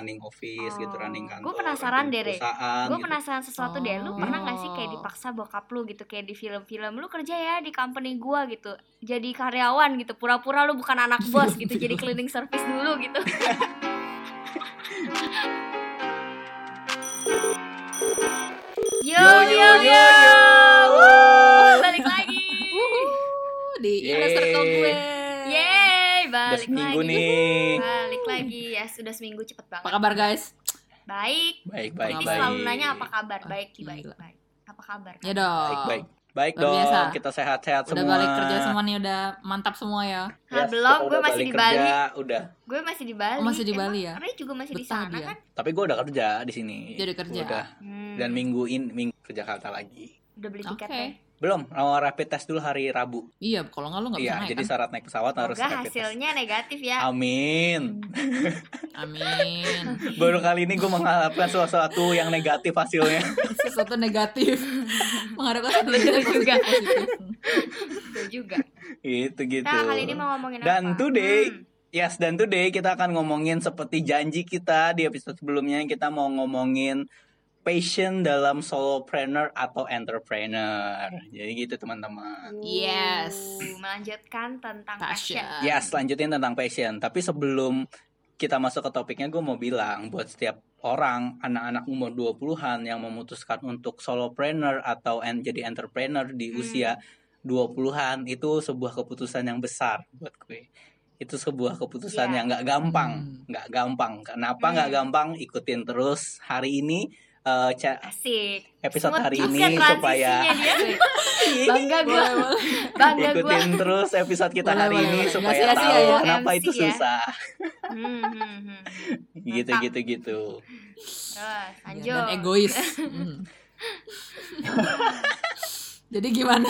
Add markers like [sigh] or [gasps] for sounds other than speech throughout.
running office gitu, running Oh, kantor. gua penasaran running deh, perusahaan gue gitu. penasaran sesuatu deh. Lu Oh. pernah gak sih kayak dipaksa bokap lu gitu kayak di film-film lu kerja ya di company gua gitu. Jadi karyawan gitu. Pura-pura lu bukan anak bos gitu jadi [laughs] cleaning service dulu gitu. [laughs] Yo Yo, yo yo, yo, yo, balik lagi! Di inner circle gue. yeay Udah balik seminggu lagi. nih. balik lagi ya sudah seminggu cepet Apa banget kabar guys? baik Baik, baik, Nanti baik. selalu nanya apa kabar baik Ah, baik gila. baik apa kabar Ya dong. Baik, baik. Baik Luar dong, biasa. kita sehat-sehat Udah semua. balik kerja semua nih, udah mantap semua ya. Nah, Yes, belum, gue udah masih di Bali. kerja, Udah. gue masih di Bali Oh, masih di Emang Bali ya? Ray juga masih di Betah sana dia. kan Tapi gue udah kerja di sini. Jadi kerja. Udah. Hmm, Dan minggu ini minggu ke Jakarta lagi. udah beli Oke. tiketnya Belum, mau rapid test dulu hari Rabu. Iya, kalau nggak lu nggak bisa Iya, naik jadi kan? syarat naik pesawat harus semoga rapid test. hasilnya negatif ya Amin. [laughs] Amin. Baru kali ini gue mengharapkan sesuatu yang negatif hasilnya. [laughs] Sesuatu negatif. [laughs] Mengharapkan sesuatu negatif juga. Betul juga gitu gitu. kita kali ini mau ngomongin Dan apa today, Hmm, yes dan today kita akan ngomongin seperti janji kita di episode sebelumnya kita mau ngomongin passion dalam solopreneur atau entrepreneur. Jadi gitu teman-teman. Yes. uh, melanjutkan tentang Passion. passion Yes, lanjutin tentang passion. Tapi sebelum kita masuk ke topiknya, gue mau bilang buat setiap orang, anak-anak umur 20-an yang memutuskan untuk solopreneur atau en- jadi entrepreneur di Hmm. usia 20-an, itu sebuah keputusan yang besar buat gue. Itu sebuah keputusan Iya. yang nggak gampang, Hmm. nggak gampang. Kenapa nggak Hmm. gampang? Ikutin terus hari ini eh, ca- asik episode Smooth hari ini supaya [laughs] bangga gue bangga gue ikutin terus episode kita Boleh, hari boleh, ini boleh. supaya Nggak sia-sia tahu ya. kenapa MC itu ya. susah. hmm, hmm, hmm. [laughs] gitu gitu gitu terus Ya, lanjut dan egois. Hmm. [laughs] Jadi gimana?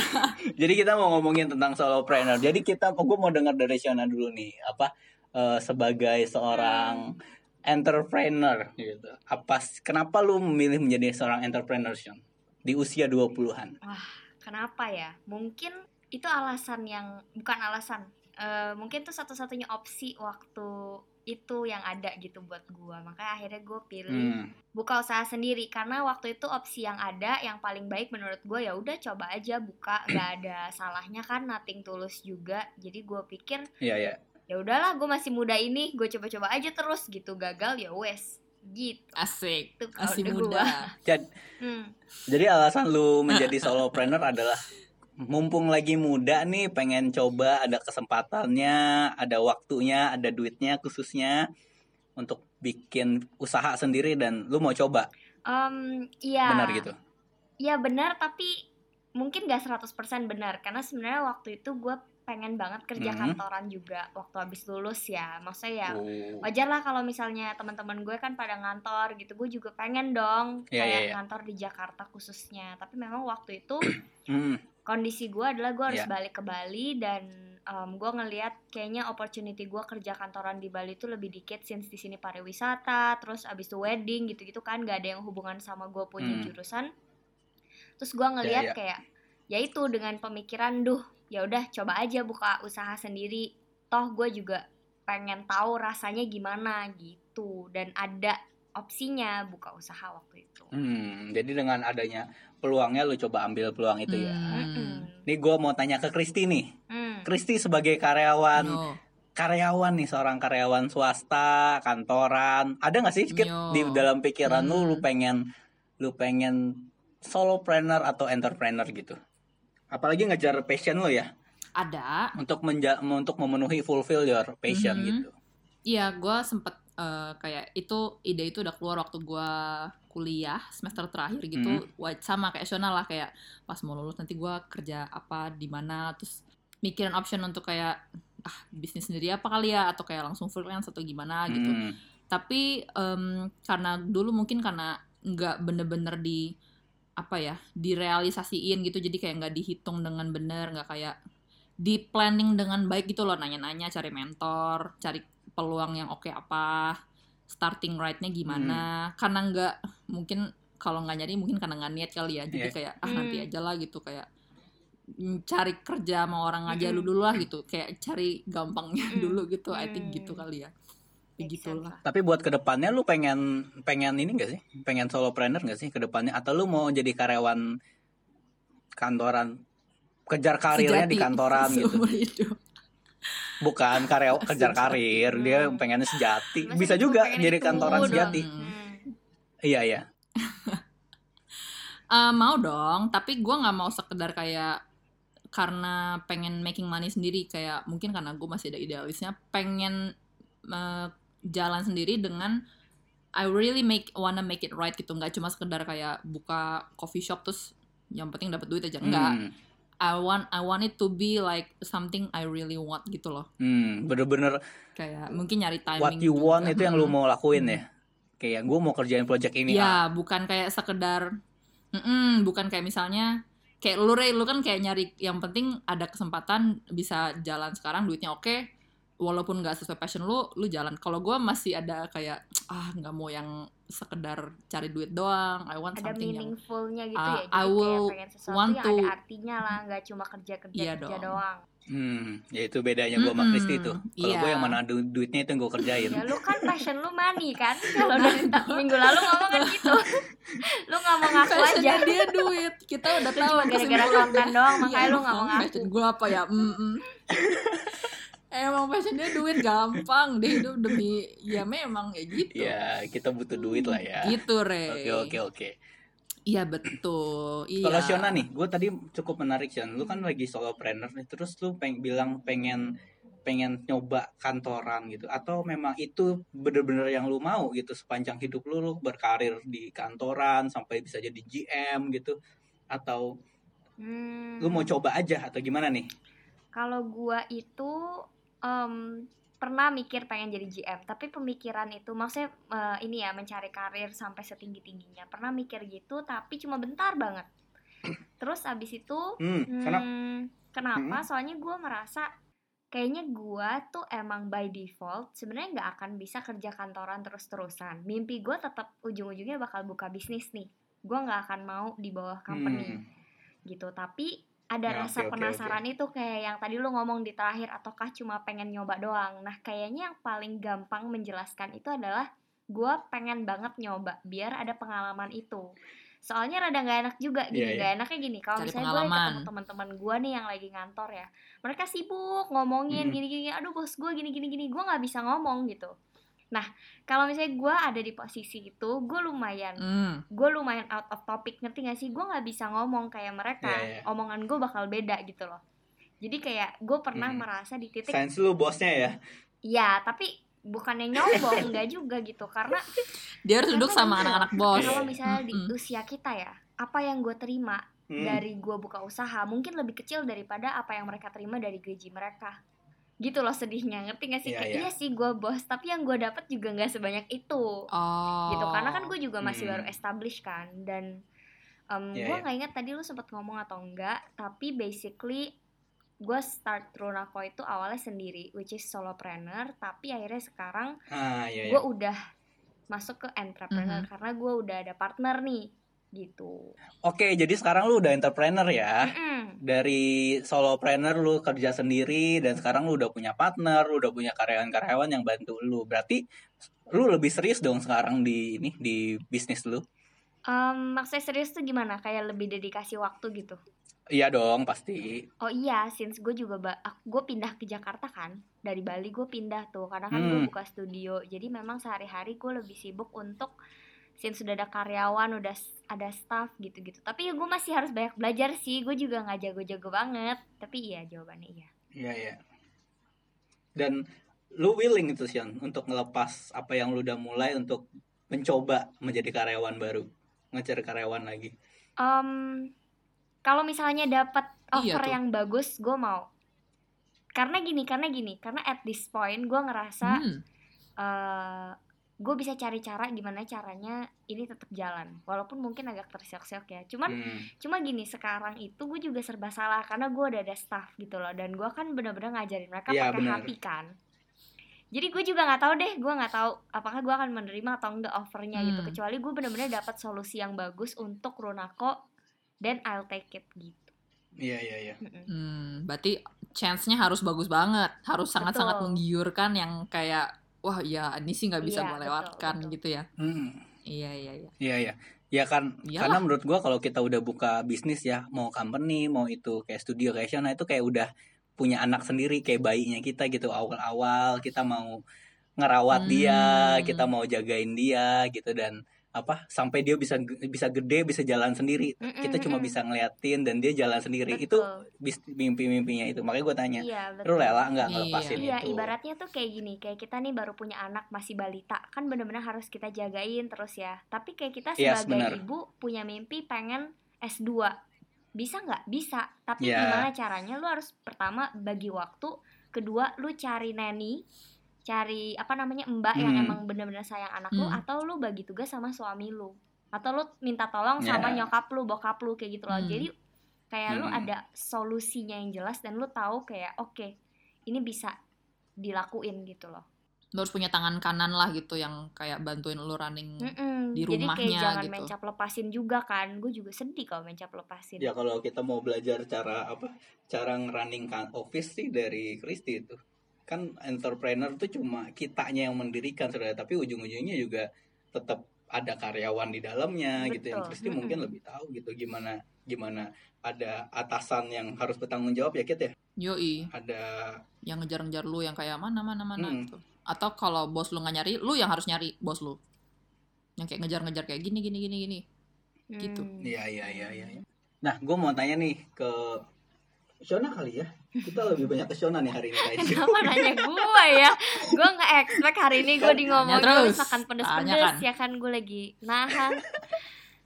jadi kita mau ngomongin tentang solopreneur jadi kita gue mau dengar dari Shona dulu nih apa eh, sebagai seorang entrepreneur gitu apa kenapa lu memilih menjadi seorang entrepreneur Sean di usia 20-an Wah, kenapa ya? Mungkin itu alasan yang bukan alasan. Eh, mungkin itu satu-satunya opsi waktu itu yang ada gitu buat gua. Makanya akhirnya gue pilih hmm. buka usaha sendiri karena waktu itu opsi yang ada yang paling baik menurut gue ya udah coba aja buka nggak ada salahnya kan nothing tulus juga jadi gue pikir iya ya ya udahlah gue masih muda ini gue coba-coba aja terus gitu gagal ya wes gitu Asik. Tuh, Masih muda. Jad- hmm. jadi alasan lu menjadi solopreneur adalah mumpung lagi muda nih pengen coba ada kesempatannya ada waktunya ada duitnya khususnya untuk bikin usaha sendiri dan lu mau coba Em, iya benar gitu Iya benar tapi mungkin gak 100% benar karena sebenarnya waktu itu gue pengen banget kerja Hmm. kantoran juga waktu habis lulus ya maksudnya ya Oh. wajar lah kalau misalnya teman-teman gue kan pada ngantor gitu gue juga pengen dong Iya, kayak iya, iya. ngantor di Jakarta khususnya tapi memang waktu itu Hmm, [clears throat] kondisi gue adalah gue harus Iya. balik ke Bali dan gue ngelihat kayaknya opportunity gue kerja kantoran di Bali itu lebih dikit since di sini pariwisata terus abis itu wedding gitu-gitu kan gak ada yang hubungan sama gue punya Hmm. jurusan terus gue ngelihat iya. kayak ya itu dengan pemikiran duh ya udah coba aja buka usaha sendiri toh gue juga pengen tahu rasanya gimana gitu dan ada opsinya buka usaha waktu itu hmm, jadi dengan adanya peluangnya lu coba ambil peluang itu ya Hmm. Nih gue mau tanya ke Kristi nih Hmm. Kristi sebagai karyawan Yo. karyawan nih seorang karyawan swasta kantoran ada nggak sih Yo. di dalam pikiran lu Hmm. lu pengen lu pengen solopreneur atau entrepreneur gitu apalagi ngejar passion lu ya Ada. untuk menja untuk memenuhi fulfill your passion Mhm. gitu Iya, gue sempet eh, kayak itu ide itu udah keluar waktu gue kuliah semester terakhir gitu. Hmm. Wa- Sama kayak Shona lah kayak pas mau lulus nanti gue kerja apa di mana terus mikirin option untuk kayak ah bisnis sendiri apa kali ya atau kayak langsung freelance atau gimana gitu. Hmm. Tapi em, karena dulu mungkin karena nggak bener-bener di apa ya direalisasiin gitu. Jadi kayak nggak dihitung dengan bener nggak kayak di planning dengan baik gitu loh. Nanya-nanya cari mentor cari peluang yang oke apa starting right-nya gimana. Karena nggak mungkin kalau nggak nyari mungkin karena nggak niat kali ya. Jadi Iya. kayak ah Hmm. nanti aja lah gitu. Kayak cari kerja sama orang aja Mm-mm. dulu lah gitu. Kayak cari gampangnya Mm-mm. [laughs] dulu gitu I think gitu kali ya gitulah. Tapi buat ke depannya lu pengen pengen ini gak sih? Pengen solopreneur gak sih ke depannya? Atau lu mau jadi karyawan kantoran? Kejar karirnya di Sejati kantoran [laughs] gitu? hidup. Bukan karya [laughs] kejar karir, dia Hmm. pengennya sejati. Masa Bisa juga jadi itu kantoran sejati. Hmm. Iya iya. [laughs] Eh, mau dong, tapi gua nggak mau sekedar kayak karena pengen making money sendiri kayak mungkin karena gue masih ada idealisnya pengen eh, jalan sendiri dengan I really make wanna make it right gitu nggak cuma sekedar kayak buka coffee shop terus yang penting dapat duit aja enggak Hmm. I want I want it to be like something I really want gitu loh Hmm, bener-bener kayak mungkin nyari timing what you want juga. itu yang lu Mm-mm. mau lakuin ya. Kayak gue mau kerjain project ini. ya ah. bukan kayak sekedar mm bukan kayak misalnya kayak lu Ray, lu kan kayak nyari yang penting ada kesempatan bisa jalan sekarang duitnya oke walaupun nggak sesuai passion lu lu jalan kalau gue masih ada kayak ah nggak mau yang sekedar cari duit doang I want ada something yang meaningfulnya gitu uh, ya jadi I will kayak pengen sesuatu want yang to- ada artinya lah nggak cuma kerja kerja Iya kerja dong. doang Hmm, ya itu bedanya gue sama Kristi itu. Kalau gue iya. yang mana du- duitnya itu yang gue kerjain. ya lu kan passion lu money kan kalau dari minggu lalu ngomong kan gitu lu nggak mau ngaku aja passionnya dia duit kita udah tahu cuma gara-gara konten doang, makanya Iya, lu nggak mau ngaku. passion gue apa ya Mm-mm. Emang passion dia duit gampang dia hidup demi ya memang ya gitu Ya, kita butuh duit lah ya. gitu Re Oke oke oke. iya betul iya Kalau Shona nih, gue tadi cukup menarik Shon. Lu kan lagi solopreneur nih, terus lu peng bilang pengen pengen nyoba kantoran gitu atau memang itu bener-bener yang lu mau gitu sepanjang hidup lu lu berkarir di kantoran sampai bisa jadi GM gitu atau Hmm, lu mau coba aja atau gimana nih? kalau gua itu em, pernah mikir pengen jadi GM tapi pemikiran itu maksudnya eh, ini ya mencari karir sampai setinggi tingginya pernah mikir gitu tapi cuma bentar banget terus abis itu Hmm, kenapa? Hmm, kenapa? Soalnya gue merasa kayaknya gue tuh emang by default sebenarnya nggak akan bisa kerja kantoran terus-terusan. Mimpi gue tetap ujung-ujungnya bakal buka bisnis nih. Gue nggak akan mau di bawah company Hmm. gitu. Tapi ada Ya, rasa oke, penasaran itu kayak yang tadi lu ngomong di terakhir ataukah cuma pengen nyoba doang. Nah kayaknya yang paling gampang menjelaskan itu adalah gue pengen banget nyoba biar ada pengalaman itu. Soalnya rada nggak enak juga gini, Iya, iya. nggak enaknya gini. Kalau misalnya gue ketemu teman-teman gue nih yang lagi ngantor ya, mereka sibuk ngomongin Mm. gini-gini. Aduh bos gue gini-gini gini, gue nggak bisa ngomong gitu. Nah kalau misalnya gue ada di posisi itu, gue lumayan Hmm. gue lumayan out of topic ngerti gak sih gue nggak bisa ngomong kayak mereka Iya, iya. omongan gue bakal beda gitu loh jadi kayak gue pernah Hmm. merasa di titik Sains lu bosnya ya. ya tapi bukannya nyombong nggak juga gitu karena dia harus duduk sama anak-anak bos kalau misalnya di Mm-mm. usia kita ya apa yang gue terima Hmm. dari gue buka usaha mungkin lebih kecil daripada apa yang mereka terima dari gaji mereka gitu loh sedihnya ngerti gak sih Iya, kayak iya. iya sih gue bos tapi yang gue dapat juga nggak sebanyak itu oh gitu karena kan gue juga masih Hmm. baru establish kan dan um, Iya, gue iya. nggak ingat tadi lu sempat ngomong atau enggak tapi basically gue start Runako itu awalnya sendiri which is solopreneur tapi akhirnya sekarang Ah, iya, iya. gue udah masuk ke entrepreneur Mhm. karena gue udah ada partner nih gitu Oke, jadi sekarang lu udah entrepreneur ya. Mm-mm. Dari solopreneur lu kerja sendiri dan sekarang lu udah punya partner, lu udah punya karyawan-karyawan yang bantu lu. Berarti lu lebih serius dong sekarang di ini di bisnis lu. Um, maksudnya serius tuh gimana kayak lebih dedikasi waktu gitu Iya dong, pasti. Oh iya, since gue juga gue pindah ke Jakarta kan dari Bali gue pindah tuh karena kan gue Hmm. buka studio jadi memang sehari-hari gue lebih sibuk untuk since sudah ada karyawan udah ada staff gitu-gitu tapi ya gue masih harus banyak belajar sih gue juga nggak jago-jago banget tapi iya jawabannya iya Iya, iya. Dan lu willing itu Sian untuk ngelepas apa yang lu udah mulai untuk mencoba menjadi karyawan baru, ngejar karyawan lagi. Em, kalau misalnya dapat Iya offer tuh. yang bagus gue mau karena gini karena gini karena at this point gue ngerasa Hmm. Gue bisa cari cara gimana caranya ini tetap jalan. Walaupun mungkin agak tersiok-siok ya. Cuman Hmm. cuma gini sekarang itu gue juga serba salah karena gue udah ada staff gitu loh. Dan gue kan bener-bener ngajarin mereka Iya, pakai hati kan. Jadi gue juga nggak tahu deh gue nggak tahu apakah gue akan menerima atau enggak offernya gitu. Hmm. kecuali gue bener-bener dapat solusi yang bagus untuk Runako dan I'll take it gitu. Iya, iya, iya. Hmm, berarti chance-nya harus bagus banget, harus sangat-sangat menggiurkan yang kayak wah ya ini sih nggak bisa Iya, gue betul, lewatkan betul. gitu ya Hmm. iya iya iya Iya iya. Ya kan Iyalah. karena menurut gua kalau kita udah buka bisnis ya, mau company, mau itu kayak studio kayak Shona itu kayak udah punya anak sendiri kayak bayinya kita gitu. Awal-awal kita mau ngerawat dia, Hmm. kita mau jagain dia gitu dan apa sampai dia bisa bisa gede, bisa jalan sendiri. Mm-mm, Kita cuma mm-mm. bisa ngeliatin dan dia jalan sendiri. Itu Betul. bis- mimpi-mimpinya itu. Makanya gue tanya, Iya, lu rela nggak Iya. ngelepasin Iya, itu? ibaratnya tuh kayak gini, kayak kita nih baru punya anak masih balita, kan bener-bener harus kita jagain terus ya. Tapi kayak kita Yes, sebagai bener. ibu punya mimpi pengen S2. Bisa nggak? Bisa. Tapi Ya. gimana caranya? Lu harus pertama bagi waktu, kedua lu cari neni, cari apa namanya mbak yang Hmm. emang bener-bener sayang anak lu, Hmm. atau lu bagi tugas sama suami lu, atau lu minta tolong sama Ya. nyokap lu, bokap lu kayak gitu loh. Hmm. Jadi kayak lu Hmm. ada solusinya yang jelas dan lu tahu kayak oke ini bisa dilakuin gitu loh. lu harus punya tangan kanan lah gitu yang kayak bantuin lu running Mm-mm. di Jadi kayak rumahnya jangan gitu. main cap lepasin juga kan. Gue juga sedih kalau main cap lepasin. Ya kalau kita mau belajar cara apa cara ngerunning kan office sih dari Kristi itu kan entrepreneur tuh cuma kitanya yang mendirikan saudara. Tapi ujung-ujungnya juga tetap ada karyawan di dalamnya gitu. Yang Betul. Kristi mungkin lebih tahu gitu gimana gimana ada atasan yang harus bertanggung jawab ya Kit ya? Yoi. Ada yang ngejar-ngejar lu yang kayak mana mana mana Hmm. gitu. Atau kalau bos lu nggak nyari lu yang harus nyari bos lu. Yang kayak ngejar-ngejar kayak gini gini gini gini. Gitu. Hmm. iya iya iya iya. Nah gue mau tanya nih ke Shona kali ya kita lebih banyak ke Shona nih hari ini kayaknya [laughs] Kenapa nanya gue ya? Gue nggak expect hari ini gue di ngomongin Tanya terus. makan pedes-pedes kan. ya kan gue lagi nahan.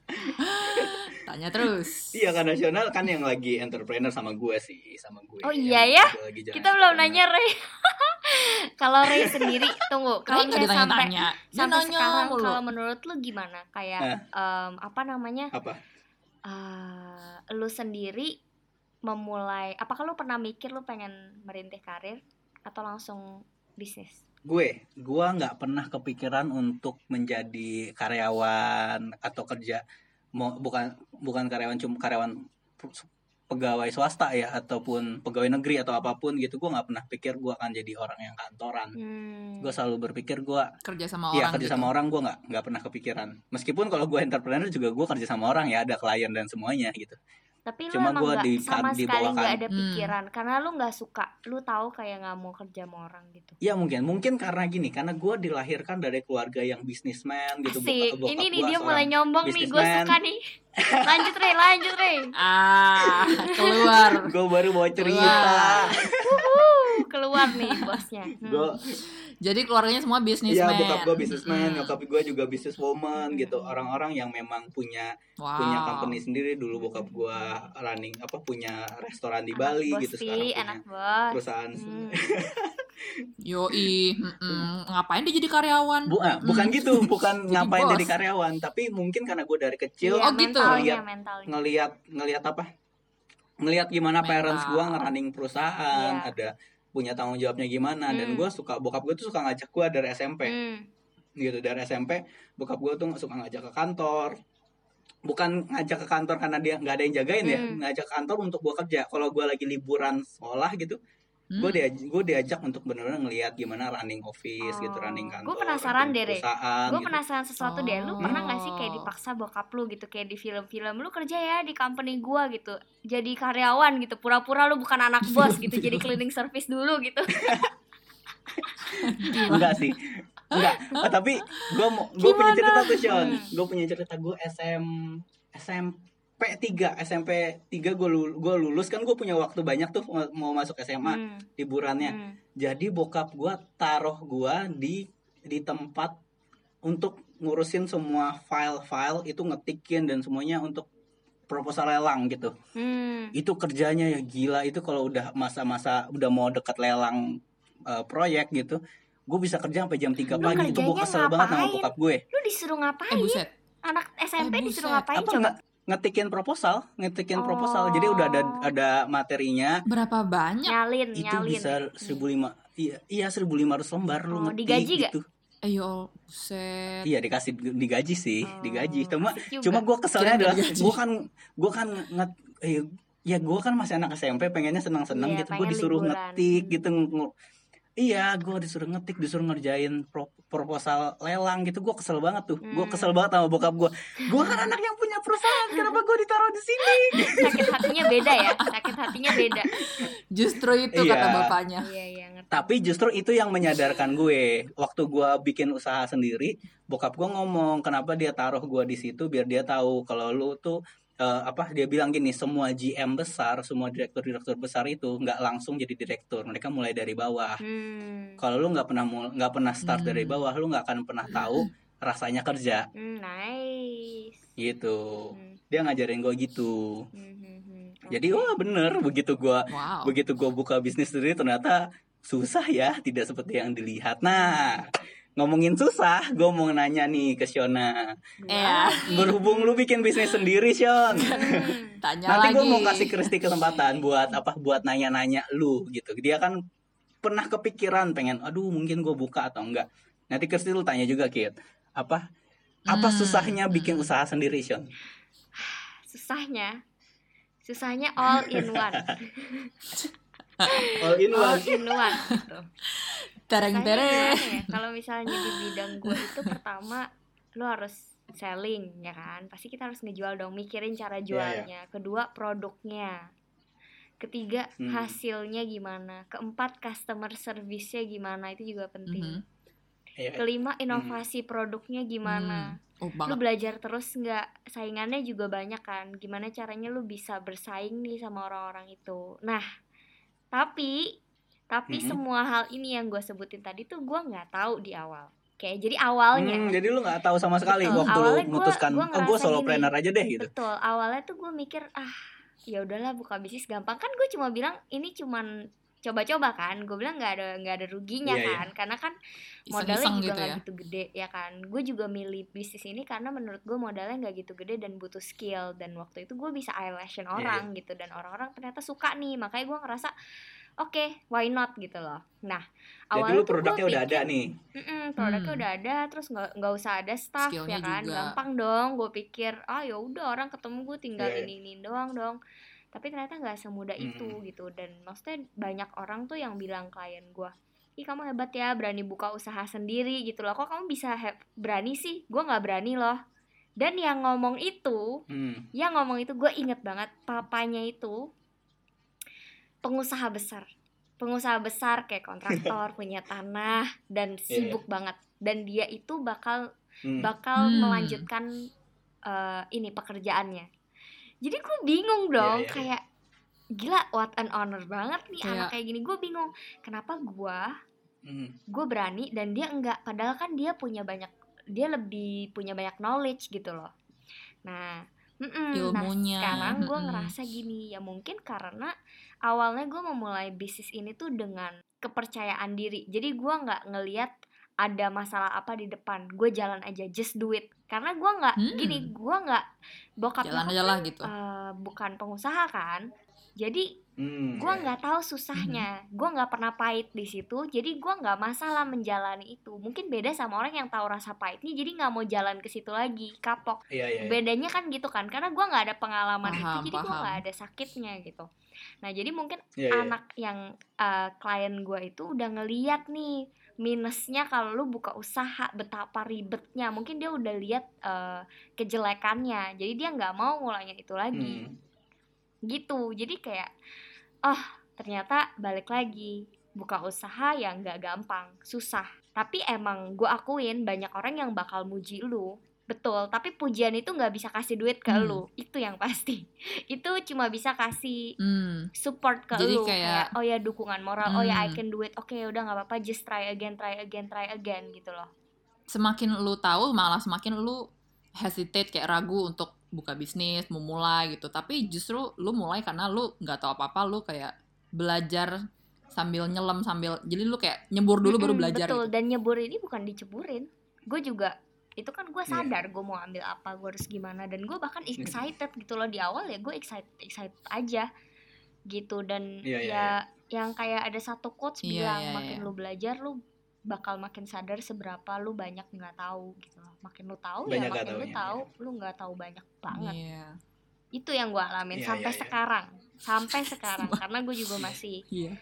[gasps] tanya terus Iya kan nasional kan yang lagi entrepreneur sama gue sih sama gue. Oh iya ya? Kita belum entrepreneur. nanya Ray. [laughs] kalau Ray sendiri tunggu kalau sampai sampai nanya sekarang mulu kalau menurut lu gimana? Kayak Eh. em, apa namanya? Apa? eh, lu sendiri memulai apakah lu pernah mikir lu pengen merintih karir atau langsung bisnis? Gue, gue nggak pernah kepikiran untuk menjadi karyawan atau kerja mau bukan bukan karyawan cuma karyawan pegawai swasta ya ataupun pegawai negeri atau apa pun gitu gue nggak pernah pikir gue akan jadi orang yang kantoran Hmm. gue selalu berpikir gue kerja sama Iya orang kerja gitu. sama orang gue nggak nggak pernah kepikiran meskipun kalau gue entrepreneur juga gue kerja sama orang ya ada klien dan semuanya gitu Tapi lu Cuma emang gua nggak di- sama di sekali nggak kan. ada Hmm. pikiran karena lu nggak suka, lu tahu kayak nggak mau kerja sama orang gitu. Ya mungkin, mungkin karena gini, karena gue dilahirkan dari keluarga yang bisnismen gitu. Asik, Bokap- ini nih dia mulai nyombong nih, gue suka nih. [laughs] lanjut Rey, lanjut Rey. ah keluar Gue baru mau cerita. Uh, keluar nih bosnya. Hmm. Gue, jadi keluarganya semua iya bisnismen bokap gue bisnismen, Mm. nyokap gue juga businesswoman Hmm. gitu. Orang-orang yang memang punya wow. punya company sendiri. Dulu bokap gue running apa punya restoran di Bali anak gitu. bos Sekarang sih, punya anak bos. perusahaan. Hmm. [laughs] yoi mm-mm. ngapain dia jadi karyawan Bu, ah, bukan Mm. gitu, bukan [laughs] Jadi ngapain bos. jadi karyawan, tapi mungkin karena gue dari kecil Iya, Oh, gitu. mentalnya. ngelihat ngelihat apa ngelihat gimana Mental. parents gua ngerunning perusahaan Iya. ada punya tanggung jawabnya gimana dan Hmm. gue suka bokap gue tuh suka ngajak gua dari SMP Hmm. gitu dari SMP bokap gue tuh suka ngajak ke kantor bukan ngajak ke kantor karena dia nggak ada yang jagain ya Hmm. ngajak ke kantor untuk gua kerja kalau gua lagi liburan sekolah gitu Hmm? gue diajak gue diajak untuk benar-benar ngelihat gimana running office gitu Oh. running Gua kantor penasaran running deh, Re. Gue gitu. penasaran sesuatu deh, lu Oh. pernah gak sih kayak dipaksa bokap lu gitu kayak di film-film lu kerja ya di company gua gitu, jadi karyawan gitu, pura-pura lu bukan anak bos gitu, jadi cleaning service dulu gitu. [laughs] enggak sih enggak Ah, tapi gue mau gue punya Gimana? cerita tuh Sean Hmm. gue punya cerita gue SM SMP 3 SMP 3 gue lulus, gua lulus kan gue punya waktu banyak tuh mau- masuk SMA Hmm, liburannya hmm. jadi bokap gue taruh gue di di tempat untuk ngurusin semua file-file itu ngetikin dan semuanya untuk proposal lelang gitu Hmm. itu kerjanya ya gila itu kalau udah masa-masa udah mau dekat lelang eh, proyek gitu gue bisa kerja sampai jam 3 Lu pagi itu gue kerjanya kesel banget sama ngapain? bokap gue Lu disuruh eh ngapain? buset Anak SMP Eh, disuruh ngapain apa coba? nge- ngetikin proposal ngetikin proposal jadi udah ada Oh. ada materinya berapa banyak Nyalin, itu nyalin. bisa 1500 iya iya 1500 lembar lu Oh, ngetik digaji gak? gitu eh yo buset iya dikasih digaji sih Oh, digaji cuma cuma gue keselnya adalah digaji. gue kan gue kan nget eh, ya gue kan masih anak SMP pengennya senang-senang Iya, gitu gue disuruh liburan. ngetik gitu Iya, gue disuruh ngetik, disuruh ngerjain pro- proposal lelang gitu. Gue kesel banget tuh. Gue Hmm. kesel banget sama bokap gue. Gue kan anak yang punya perusahaan. Kenapa gue ditaruh di sini? sakit hatinya beda ya sakit hatinya beda Justru itu Iya. kata bapaknya. iya iya ngerti Tapi justru itu yang menyadarkan gue. Waktu gue bikin usaha sendiri, bokap gue ngomong kenapa dia taruh gue di situ biar dia tahu kalau lu tuh eh, apa dia bilang gini semua GM besar semua direktur-direktur besar itu nggak langsung jadi direktur mereka mulai dari bawah hmm. kalau lu nggak pernah nggak pernah start Hmm. dari bawah lu nggak akan pernah tahu rasanya kerja Hmm, nice gitu Hmm, dia ngajarin gue gitu hmm, hmm, hmm. jadi wah bener begitu gue Wow. begitu gue buka bisnis sendiri ternyata susah ya tidak seperti yang dilihat nah ngomongin susah gue mau nanya nih ke Shona. Iya. berhubung lu bikin bisnis sendiri Shon. [laughs] Tanya nanti gue mau kasih Kristi kesempatan buat apa buat nanya-nanya lu gitu. Dia kan pernah kepikiran pengen aduh mungkin gue buka atau enggak. Nanti Kristi lu tanya juga Kit. Apa apa Hmm, susahnya bikin usaha sendiri Shon? Susahnya? Susahnya all in one. [laughs] All in all one in one gitu. Tereng tereng. gimana ya? kalau misalnya di bidang gue itu pertama lu harus selling ya kan? Pasti kita harus ngejual dong mikirin cara Iya, jualnya. Kedua produknya. Ketiga Hmm. hasilnya gimana. Keempat customer service-nya gimana itu juga penting. Mhm. Iya. kelima inovasi produknya gimana. Oh, lu belajar terus nggak? Saingannya juga banyak kan. Gimana caranya lu bisa bersaing nih sama orang-orang itu. Nah tapi tapi Mhm. semua hal ini yang gue sebutin tadi tuh gue nggak tahu di awal. Kayak jadi awalnya. Hmm, jadi lu nggak tahu sama sekali Betul. waktu lu Awalnya gua- memutuskan gua oh gue solopreneur aja deh gitu. Betul. Awalnya tuh gue mikir ah ya udahlah buka bisnis gampang. Kan gue cuma bilang ini cuman coba-coba kan. Gue bilang nggak ada nggak ada ruginya Iya, iya. kan. Karena kan modalnya Iseng-iseng juga gitu nggak ya. gitu gede ya kan? Gue juga milih bisnis ini karena menurut gue modalnya nggak gitu gede dan butuh skill. Dan waktu itu gue bisa eyelashin orang gitu. Dan orang-orang ternyata suka nih. Makanya gue ngerasa oke why not gitu loh nah jadi awalnya lu tuh gua produknya udah ada nih "Mm-mm, produknya Hmm. udah ada terus nggak nggak usah ada staff Skillnya ya kan juga. gampang dong gue pikir ah ya udah orang ketemu gue tinggal iya. ini ini doang dong tapi ternyata nggak semudah itu Mm-mm. gitu dan maksudnya banyak orang tuh yang bilang klien gue ih kamu hebat ya berani buka usaha sendiri gitu loh kok kamu bisa berani sih gue nggak berani loh dan yang ngomong itu Hmm. yang ngomong itu gue inget banget papanya itu pengusaha besar pengusaha besar kayak kontraktor [laughs] punya tanah dan sibuk banget dan dia itu bakal Hmm. bakal Hmm. melanjutkan eh, ini pekerjaannya jadi gue bingung dong Iya, iya, iya. kayak gila what an honor banget nih Kayak- anak kayak gini gue bingung kenapa gue Hmm. gue berani dan dia enggak padahal kan dia punya banyak dia lebih punya banyak knowledge gitu loh nah mm-mm, Ilmunya, nah sekarang gue ngerasa gini ya mungkin karena awalnya gue memulai bisnis ini tuh dengan kepercayaan diri. Jadi gue nggak ngeliat ada masalah apa di depan. Gue jalan aja just do it. Karena gue nggak Hmm. gini gue nggak bokap Jalan aja lah kan, gitu. eh, bukan pengusaha kan jadi Hmm, gue iya. nggak tahu susahnya gue nggak pernah pahit di situ jadi gue nggak masalah menjalani itu mungkin beda sama orang yang tahu rasa pahitnya jadi nggak mau jalan ke situ lagi kapok Iya, iya, iya. bedanya kan gitu kan karena gue nggak ada pengalaman Paham, itu jadi gue nggak ada sakitnya gitu nah jadi mungkin Iya, iya. anak yang eh, klien gue itu udah ngeliat nih minusnya kalau lu buka usaha betapa ribetnya mungkin dia udah lihat eh, kejelekannya jadi dia nggak mau ngulangin itu lagi Hmm. Gitu. Jadi kayak oh ternyata balik lagi buka usaha yang nggak gampang susah. Tapi emang gue akuin banyak orang yang bakal muji lu. Betul tapi pujian itu nggak bisa kasih duit ke Hmm. lu. Itu yang pasti. [laughs] Itu cuma bisa kasih Hmm. support ke Jadi lu. kayak- oh ya dukungan moral. Oh ya I Hmm. can do it. Oke udah nggak apa-apa. Just try again try again try again gitu loh. Semakin lu tahu malah semakin lu hesitate kayak ragu untuk buka bisnis, mau mulai gitu. Tapi justru lu mulai karena lu nggak tahu apa-apa, lu kayak belajar sambil nyelam sambil jadi lu kayak nyebur dulu baru belajar betul gitu. dan nyebur ini bukan diceburin gue juga itu kan gue Iya. sadar gue mau ambil apa gue harus gimana dan gue bahkan excited gitu loh di awal ya gue excited excited aja gitu dan Iya, iya, ya yang kayak ada satu quotes Iya, bilang iya, makin iya. lu belajar lu bakal makin sadar seberapa lu banyak nggak tahu gitu loh makin lu tahu ya Banyak nggak makin lu tahu lu nggak tahu banyak banget Iya. itu yang gue alamin Iya, sampai iya, iya. sekarang sampai sekarang karena gue juga masih [laughs] Iya.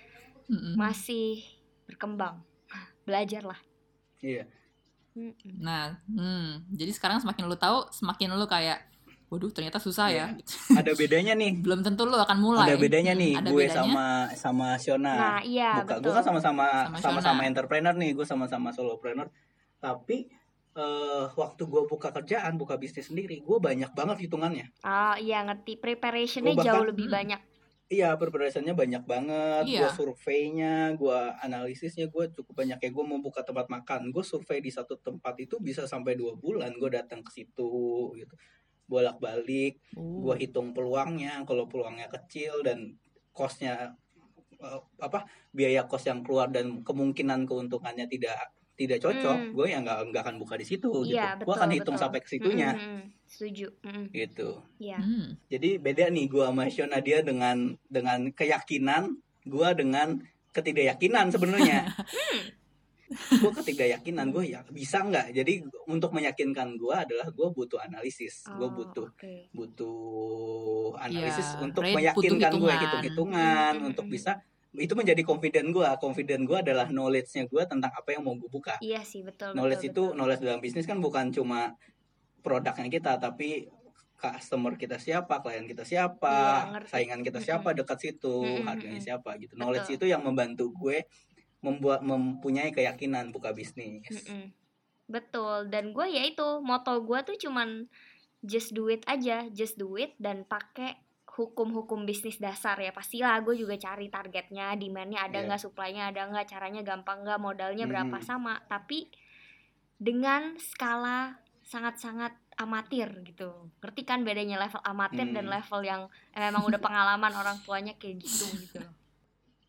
Mm-mm. masih berkembang belajarlah Iya. Mm-mm. Nah, hmm, jadi sekarang semakin lu tahu, semakin lu kayak, waduh ternyata susah ya. gitu. [laughs] Ada bedanya nih. Belum tentu lu akan mulai. Ada bedanya nih ada gue bedanya. sama sama Shona. nah iya buka betul gue kan sama-sama Sama sama-sama entrepreneur nih gue sama-sama solopreneur tapi eh, waktu gue buka kerjaan buka bisnis sendiri gue banyak banget hitungannya ah iya ngerti preparationnya bahkan- jauh lebih Hmm. banyak iya preparationnya banyak banget gue Iya. surveinya gue analisisnya gue cukup banyak kayak gue mau buka tempat makan gue survei di satu tempat itu bisa sampai dua bulan gue datang ke situ gitu bolak balik Oh. gue hitung peluangnya kalau peluangnya kecil dan costnya eh, apa biaya kos yang keluar dan kemungkinan keuntungannya tidak tidak cocok Hmm. gue ya nggak nggak akan buka di situ Iya, gitu. Gue akan hitung betul. sampai ke situnya. Mm-mm, setuju. Mm-mm, gitu. Iya. Hmm. jadi beda nih gue sama Shona dia dengan dengan keyakinan gue dengan ketidakyakinan sebenarnya [laughs] gue ketidakyakinan gue ya bisa nggak jadi untuk meyakinkan gue adalah gue butuh analisis gue Oh, butuh oke. butuh analisis Iya, untuk meyakinkan gue hitungan. hitung-hitungan Hmm, untuk bisa itu menjadi confident gue confident gue adalah knowledge-nya gue tentang apa yang mau gue buka iya sih betul knowledge betul, itu betul. knowledge dalam bisnis kan bukan cuma produknya kita tapi customer kita siapa klien kita siapa ngerti. saingan kita siapa dekat situ harganya siapa gitu knowledge Betul. itu yang membantu gue membuat mempunyai keyakinan buka bisnis Mm-mm. Betul, dan gue ya itu moto gue tuh cuman just do it aja, just do it dan pakai hukum-hukum bisnis dasar ya pastilah gue juga cari targetnya, demandnya ada Iya. nggak, supply-nya ada nggak, caranya gampang nggak, modalnya berapa Hmm. sama, tapi dengan skala sangat-sangat amatir gitu, ngerti kan bedanya level amatir dan Hmm. level yang emang udah pengalaman orang tuanya kayak gitu gitu. [laughs]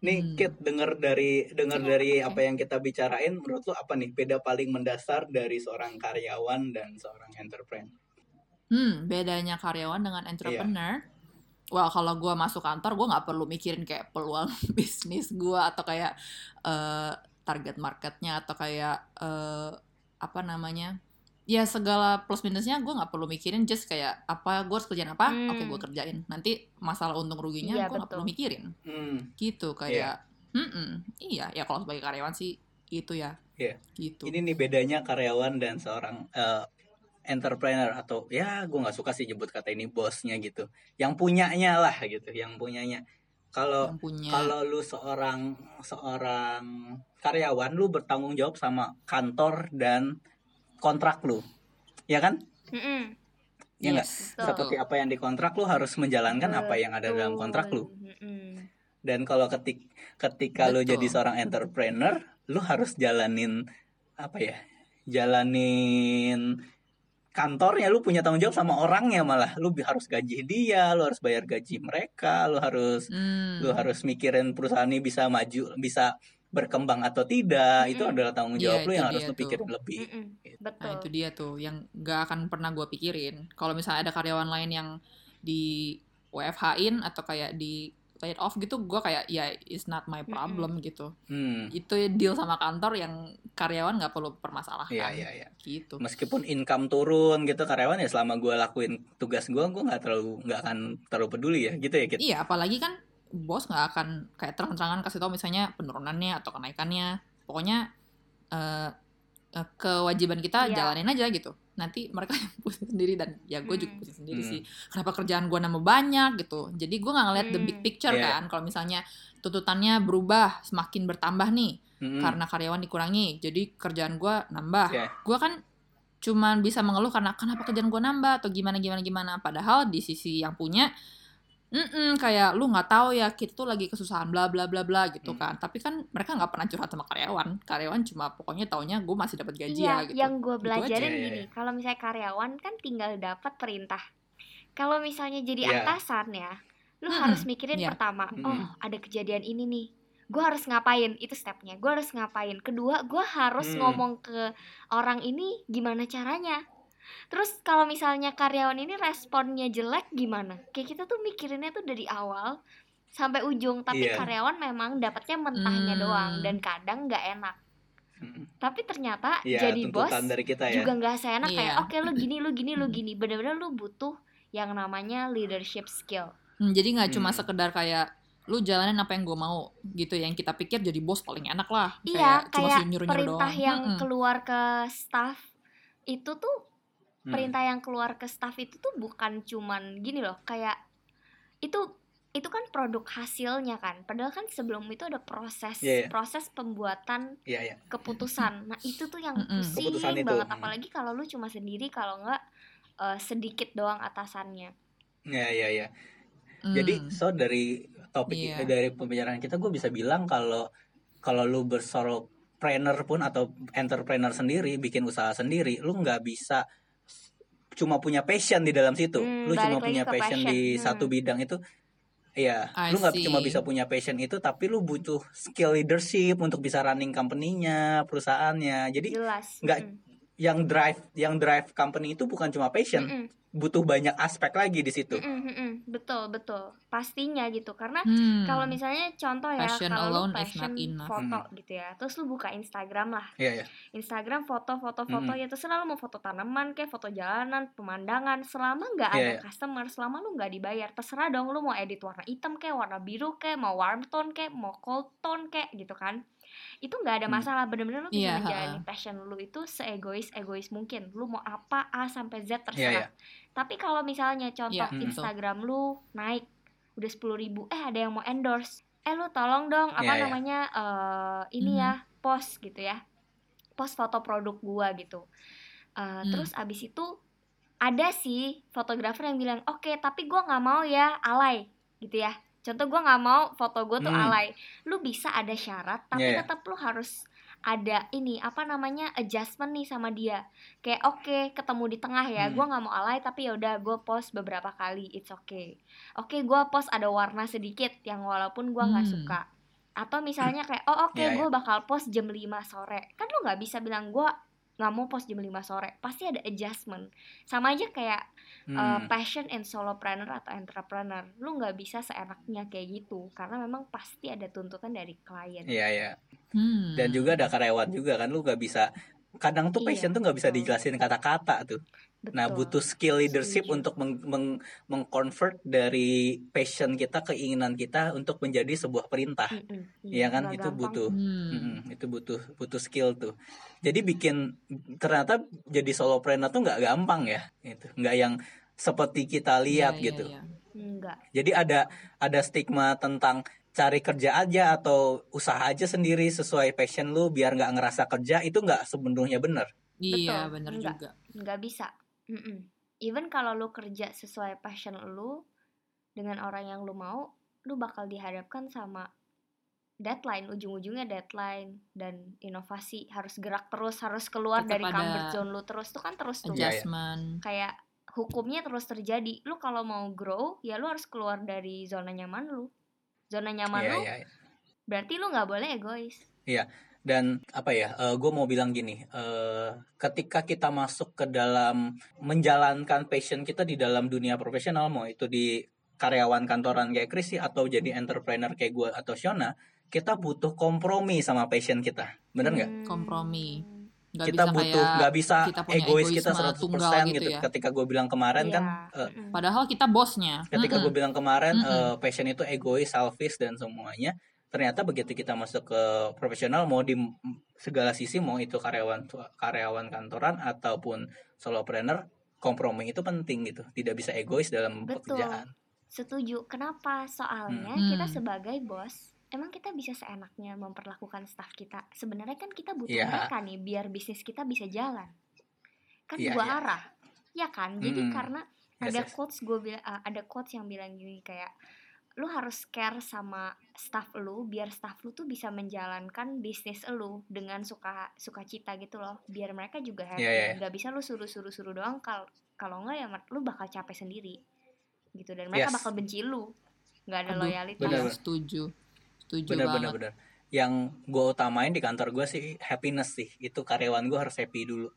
Nih, Hmm. Kit, denger dari denger Iya, dari oke. apa yang kita bicarain, menurut lo apa nih beda paling mendasar dari seorang karyawan dan seorang entrepreneur? Hmm, bedanya karyawan dengan entrepreneur. Well, kalau gue masuk kantor, gue nggak perlu mikirin kayak peluang [laughs] bisnis gue atau kayak eh, target marketnya atau kayak eh, apa namanya, ya segala plus minusnya gue nggak perlu mikirin. Just kayak apa gue harus kerjain apa, Hmm. oke gue kerjain. Nanti masalah untung ruginya Iya, gue nggak perlu mikirin. Hmm, Gitu kayak, "Mm-mm, iya ya kalau sebagai karyawan sih itu ya. Iya. Gitu. ini nih bedanya karyawan dan seorang eh, entrepreneur atau ya gue nggak suka sih nyebut kata ini bosnya gitu, yang punyanya lah gitu, yang punyanya. Kalau punya. kalau lu seorang seorang karyawan lu bertanggung jawab sama kantor dan kontrak lu ya kan Mm-mm. ya nggak Yes, Betul. seperti apa yang dikontrak lu harus menjalankan apa yang ada dalam kontrak lu Betul. Dan kalau ketik ketika lu Betul. jadi seorang entrepreneur lu harus jalanin apa ya jalanin kantornya lu punya tanggung jawab sama orangnya malah lu harus gaji dia lu harus bayar gaji mereka lu harus Hmm. lu harus mikirin perusahaan ini bisa maju bisa berkembang atau tidak itu Mm-mm. adalah tanggung Iya, jawab lu itu yang harus lu tuh. pikirin lebih Mm-mm. Nah Betul. itu dia tuh yang gak akan pernah gue pikirin. Kalau misalnya ada karyawan lain yang di WFH-in atau kayak di laid off gitu, gue kayak ya it's not my problem gitu. hmm. Itu deal sama kantor yang karyawan nggak perlu permasalahkan. Iya iya iya. Gitu. Meskipun income turun gitu karyawan ya selama gue lakuin tugas gue gue nggak terlalu nggak akan terlalu peduli ya gitu ya Kit? Iya, apalagi kan bos nggak akan kayak terang-terangan kasih tau misalnya penurunannya atau kenaikannya. Pokoknya eh, eh, kewajiban kita Iya. jalanin aja gitu. Nanti mereka [laughs] yang pusing sendiri dan ya gue juga Hmm. pusing sendiri Hmm. sih. Kenapa kerjaan gue nambah banyak gitu. Jadi gue nggak ngeliat the big Hmm. picture Iya. kan. Kalau misalnya tuntutannya berubah semakin bertambah nih Mm-mm. karena karyawan dikurangi. Jadi kerjaan gue nambah. Iya. Gue kan cuman bisa mengeluh karena kenapa kerjaan gue nambah atau gimana gimana gimana. Padahal di sisi yang punya Mm-mm, kayak lu nggak tahu ya kita tuh lagi kesusahan bla bla bla bla gitu Hmm. kan tapi kan mereka nggak pernah curhat sama karyawan karyawan cuma pokoknya taunya gue masih dapat gaji iya, ya gitu yang gue Gitu belajarin aja. Iya, gini, iya. kalau misalnya karyawan kan tinggal dapat perintah. Kalau misalnya jadi Iya. atasan ya, lu Hmm, harus mikirin iya. pertama, Hmm. oh ada kejadian ini nih, gue harus ngapain, itu stepnya. Gue harus ngapain. Kedua, gue harus Hmm. ngomong ke orang ini gimana caranya. Terus kalau misalnya karyawan ini responnya jelek gimana? Kayak kita tuh mikirinnya tuh dari awal sampai ujung, tapi Iya. karyawan memang dapatnya mentahnya Hmm. doang dan kadang nggak enak. Mm. Tapi ternyata Iya, jadi bos dari kita ya. juga nggak seenak Iya. kayak oke lu [clears throat] gini lu gini lu Hmm. gini bener-bener lu butuh yang namanya leadership skill Hmm, jadi nggak cuma Hmm. sekedar kayak lu jalanin apa yang gue mau gitu yang kita pikir jadi bos paling enak lah Iya, cuma kayak suruh nyuruh perintah doang. yang Mm-mm. keluar ke staff itu tuh Hmm. perintah yang keluar ke staff itu tuh bukan cuman gini loh, kayak itu itu kan produk hasilnya kan. Padahal kan sebelum itu ada proses Iya, iya. proses pembuatan Iya, iya. keputusan. Nah, itu tuh yang pusing Keputusan itu. banget Mm. apalagi kalau lu cuma sendiri kalau nggak eh, sedikit doang atasannya. Iya, iya, iya. Hmm. Jadi so dari topik Iya. eh, dari pembicaraan kita gue bisa bilang kalau kalau lu bersolopreneur pun atau entrepreneur sendiri bikin usaha sendiri, lu nggak bisa cuma punya passion di dalam situ. Hmm, lu cuma punya passion, passion. di Hmm. satu bidang itu. Iya, I lu nggak cuma bisa punya passion itu, tapi lu butuh skill leadership untuk bisa running company-nya, perusahaannya. Jadi nggak Mm-mm. Yang drive yang drive company itu bukan cuma passion, Mm-mm. butuh banyak aspek lagi di situ. Mm-mm, mm-mm. Betul, betul. Pastinya gitu. Karena Hmm. kalau misalnya contoh ya Passion kalau lu alone is passion not enough. foto gitu ya terus lu buka Instagram lah Iya, iya. Instagram foto foto foto Mm-mm. ya terserah lu mau foto tanaman kayak foto jalanan pemandangan selama nggak Iya, ada iya. customer selama lu nggak dibayar terserah dong lu mau edit warna hitam kayak warna biru kayak mau warm tone kayak mau cold tone kayak gitu kan itu nggak ada Hmm. masalah bener-bener lu bisa Iya, menjalani passion lu itu seegois egois mungkin lu mau apa A sampai Z Iya, terserah iya. tapi kalau misalnya contoh Iya, betul. Instagram lu naik udah sepuluh ribu eh ada yang mau endorse eh lu tolong dong apa Iya, iya. namanya eh ini Mhm. ya post gitu ya post foto produk gua gitu Eh, Hmm. terus abis itu ada sih fotografer yang bilang oke tapi gua nggak mau ya alay gitu ya contoh gua nggak mau foto gua tuh Hmm. alay lu bisa ada syarat tapi iya. tetap lu harus ada ini apa namanya adjustment nih sama dia kayak oke ketemu di tengah ya Hmm. gua nggak mau alay tapi ya udah gue post beberapa kali it's okay oke gua post ada warna sedikit yang walaupun gua nggak Hmm. suka atau misalnya kayak oh oke Iya, gue bakal post jam 5 sore kan lu nggak bisa bilang gua nggak mau post jam 5 sore pasti ada adjustment sama aja kayak uh, Hmm. passion in solopreneur atau entrepreneur lu nggak bisa seenaknya kayak gitu karena memang pasti ada tuntutan dari klien Iya, iya. Hmm. Dan juga ada karyawan juga kan lu nggak bisa kadang tuh Iya, passion tuh nggak bisa dijelasin kata-kata tuh. Nah, Betul. butuh skill leadership Setuju. untuk meng, meng- mengconvert dari passion kita keinginan kita untuk menjadi sebuah perintah. Mm-mm, Iya kan? nggak Itu gampang. butuh Hmm. Mm-mm, itu butuh butuh skill tuh. Jadi bikin ternyata jadi solopreneur tuh nggak gampang ya. Itu nggak yang seperti kita lihat Iya, iya, gitu. iya. Enggak. Jadi ada ada stigma tentang cari kerja aja atau usaha aja sendiri sesuai passion lu biar nggak ngerasa kerja itu nggak sepenuhnya benar. Iya, enggak. juga. nggak bisa Mm-mm. even kalau lu kerja sesuai passion lu dengan orang yang lu mau lu bakal dihadapkan sama deadline ujung-ujungnya deadline dan inovasi harus gerak terus harus keluar Tetap dari comfort zone lu terus tuh kan terus tuh Iya, iya. Adjustment. kayak hukumnya terus terjadi lu kalau mau grow ya lu harus keluar dari zona nyaman lu zona nyaman Iya, lu iya, iya. berarti lu nggak boleh egois Dan apa ya? gue mau bilang gini, eh, ketika kita masuk ke dalam menjalankan passion kita di dalam dunia profesional, mau itu di karyawan kantoran kayak Chris sih, atau jadi entrepreneur kayak gue atau Shona, kita butuh kompromi sama passion kita, bener nggak? Hmm. Kompromi. Nggak kita bisa butuh kayak nggak bisa kita punya egois kita egoisme 100% tunggal gitu, gitu ya. ketika gue bilang kemarin kan Iya, eh, mm-mm. Padahal kita bosnya. ketika Mm-mm. gue bilang kemarin Mm-mm. eh, passion itu egois selfish dan semuanya ternyata begitu kita masuk ke profesional mau di segala sisi mau itu karyawan karyawan kantoran ataupun solopreneur kompromi itu penting gitu tidak bisa egois dalam Betul. pekerjaan Setuju. Kenapa? Soalnya Hmm. kita sebagai bos, emang kita bisa seenaknya memperlakukan staff kita. Sebenarnya kan kita butuh Iya. mereka nih biar bisnis kita bisa jalan. Kan Iya, dua iya. arah. Ya kan? Jadi Mm-mm. karena Yes, ada yes. quotes gue bilang ada quotes yang bilang gini kayak lu harus care sama staff lu biar staff lu tuh bisa menjalankan bisnis lu dengan suka sukacita gitu loh. Biar mereka juga happy. Iya, iya, iya. nggak bisa lu suruh suruh suruh doang. Kalau kalau nggak ya lu bakal capek sendiri. Gitu. Dan mereka Yes. bakal benci lu. Nggak ada Aduh, loyalitas. Bener. Iya, setuju. Setuju bener banget. bener bener yang gue utamain di kantor gue sih happiness sih. Itu karyawan gue harus happy dulu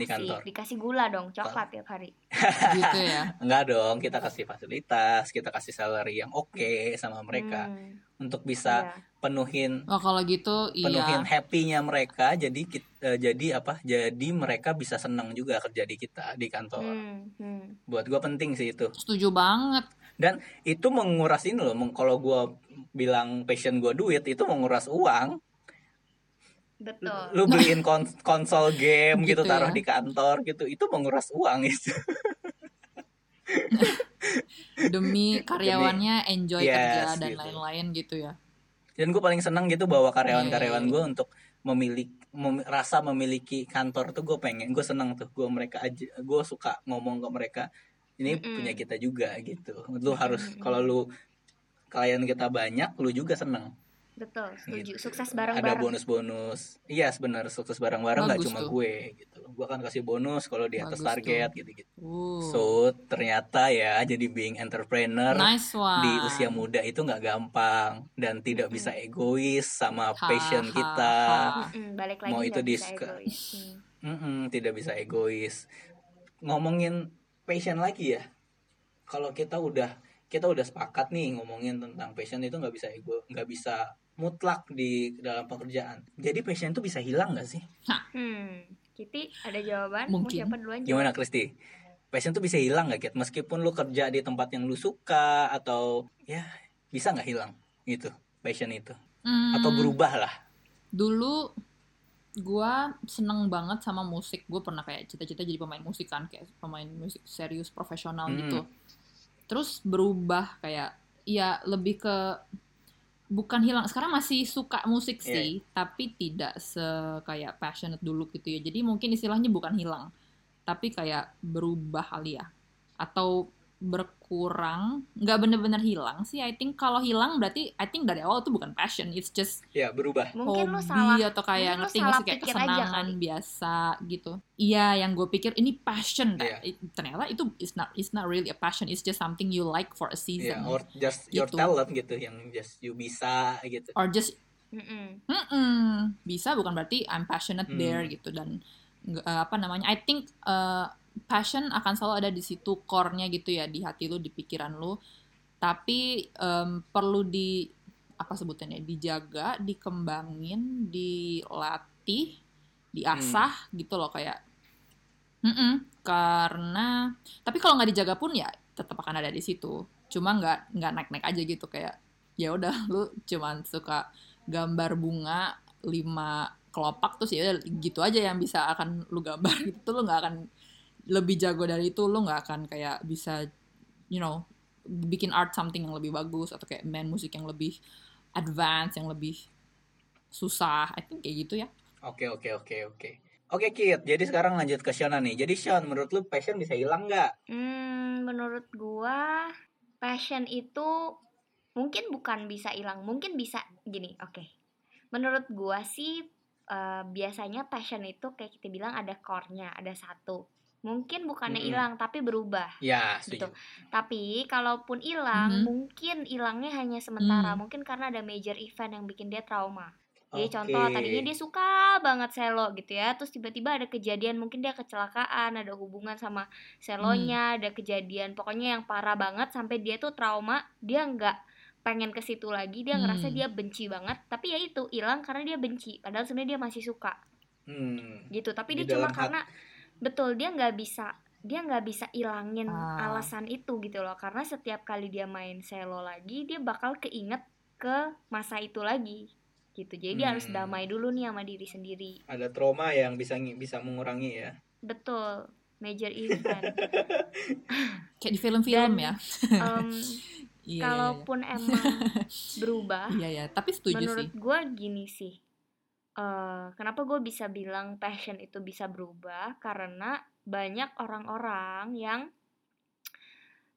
di kantor dikasih gula dong coklat tiap hari [laughs] Gitu ya. enggak dong kita kasih fasilitas kita kasih salary yang oke sama mereka Hmm, untuk bisa iya. penuhin Oh, kalau gitu penuhin iya. happy-nya mereka jadi kit- eh, jadi apa jadi mereka bisa senang juga kerja di kita di kantor Hmm, hmm. buat gue penting sih itu Setuju banget. dan itu menguras ini loh kalau gue bilang passion gue duit itu menguras uang betul lu beliin kon- konsol game gitu, Gitu taruh ya. di kantor gitu itu menguras uang itu [laughs] demi karyawannya enjoy Yes, kerja dan gitu. lain-lain gitu ya dan gue paling senang gitu bawa karyawan-karyawan gue untuk memiliki mem- rasa memiliki kantor tuh gue pengen gue senang tuh gue mereka aja gue suka ngomong ke mereka ini Mm-mm. punya kita juga gitu lu harus Mm-mm. kalau lu klien kita banyak lu juga seneng betul setuju Gitu. sukses ada bareng-bareng bonus-bonus iya sebenarnya sukses bareng-bareng nggak cuma tuh. gue gitu gue kan kasih bonus kalau di atas Bagus target tuh. gitu-gitu uh, so ternyata ya jadi being entrepreneur nice one di usia muda itu nggak gampang dan tidak Mm-mm. bisa egois sama Ha, passion ha, kita ha. Mm-mm, balik lagi Mau itu di bisa suka- egois. Hmm. Mm-mm, tidak bisa egois ngomongin passion lagi ya kalau kita udah kita udah sepakat nih ngomongin tentang passion itu nggak bisa ego nggak bisa mutlak di dalam pekerjaan jadi passion itu bisa hilang nggak sih Hmm, Kitty ada jawaban? Mungkin. Mau siapa duluan? jawab? gimana Kristi passion tuh bisa hilang nggak Kit meskipun lu kerja di tempat yang lu suka atau ya bisa nggak hilang gitu passion itu atau Hmm, berubah lah dulu gua seneng banget sama musik gue pernah kayak cita-cita jadi pemain musik kan kayak pemain musik serius profesional Hmm. gitu terus berubah kayak ya lebih ke bukan hilang. Sekarang masih suka musik Iya. sih tapi tidak se kayak passionate dulu gitu ya. Jadi mungkin istilahnya bukan hilang tapi kayak berubah kali ya. Atau berkurang nggak bener-bener hilang sih I think kalau hilang berarti I think dari awal itu bukan passion it's just ya berubah Mungkin lu hobi salah. atau kayak mungkin lu ngerti nggak salah sih kayak aja kesenangan kali. biasa gitu iya yang gue pikir ini passion Iya. It- ternyata itu is not it's not really a passion it's just something you like for a ya season or just your Gitu. talent gitu yang just you bisa gitu or just Mm-mm. mm bisa bukan berarti I'm passionate Hmm. there gitu dan eh, apa namanya I think eh, passion akan selalu ada di situ core-nya gitu ya di hati lu di pikiran lu tapi em, perlu di apa sebutannya dijaga dikembangin dilatih diasah Hmm. gitu loh kayak Mm-mm, karena tapi kalau nggak dijaga pun ya tetap akan ada di situ cuma nggak nggak naik naik aja gitu kayak ya udah lu cuman suka gambar bunga lima kelopak terus ya gitu aja yang bisa akan lu gambar [laughs] gitu tuh lu nggak akan lebih jago dari itu lu nggak akan kayak bisa you know bikin art something yang lebih bagus atau kayak main musik yang lebih advance yang lebih susah I think kayak gitu ya Oke oke oke oke. Oke Kit, jadi sekarang lanjut ke Shona nih. Jadi Sean, menurut lu passion bisa hilang nggak? Hmm, menurut gua passion itu mungkin bukan bisa hilang, mungkin bisa gini. Oke. Menurut gua sih eh, biasanya passion itu kayak kita bilang ada core-nya, ada satu. Mungkin bukannya hilang tapi berubah. Ya, setuju. Tapi kalaupun hilang, Mhm. mungkin hilangnya hanya sementara. Hmm. Mungkin karena ada major event yang bikin dia trauma. Jadi Oke. contoh tadinya dia suka banget selo gitu ya, terus tiba-tiba ada kejadian mungkin dia kecelakaan, ada hubungan sama selonya, ada kejadian pokoknya yang parah banget sampai dia tuh trauma, dia nggak pengen ke situ lagi, dia ngerasa Hmm. dia benci banget, tapi ya itu hilang karena dia benci, padahal sebenarnya dia masih suka Hmm. gitu, tapi Di dia cuma hat- karena betul dia nggak bisa dia nggak bisa ilangin Ah. alasan itu gitu loh, karena setiap kali dia main selo lagi, dia bakal keinget ke masa itu lagi gitu. Jadi dia harus Hmm. damai dulu nih sama diri sendiri. Ada trauma yang bisa bisa mengurangi ya. betul major [laughs] event. Kayak di film-film ya. Em, [laughs] iya iya, kalaupun emang [laughs] berubah iya iya. Tapi setuju menurut sih gue gini sih eh kenapa gue bisa bilang passion itu bisa berubah karena banyak orang-orang yang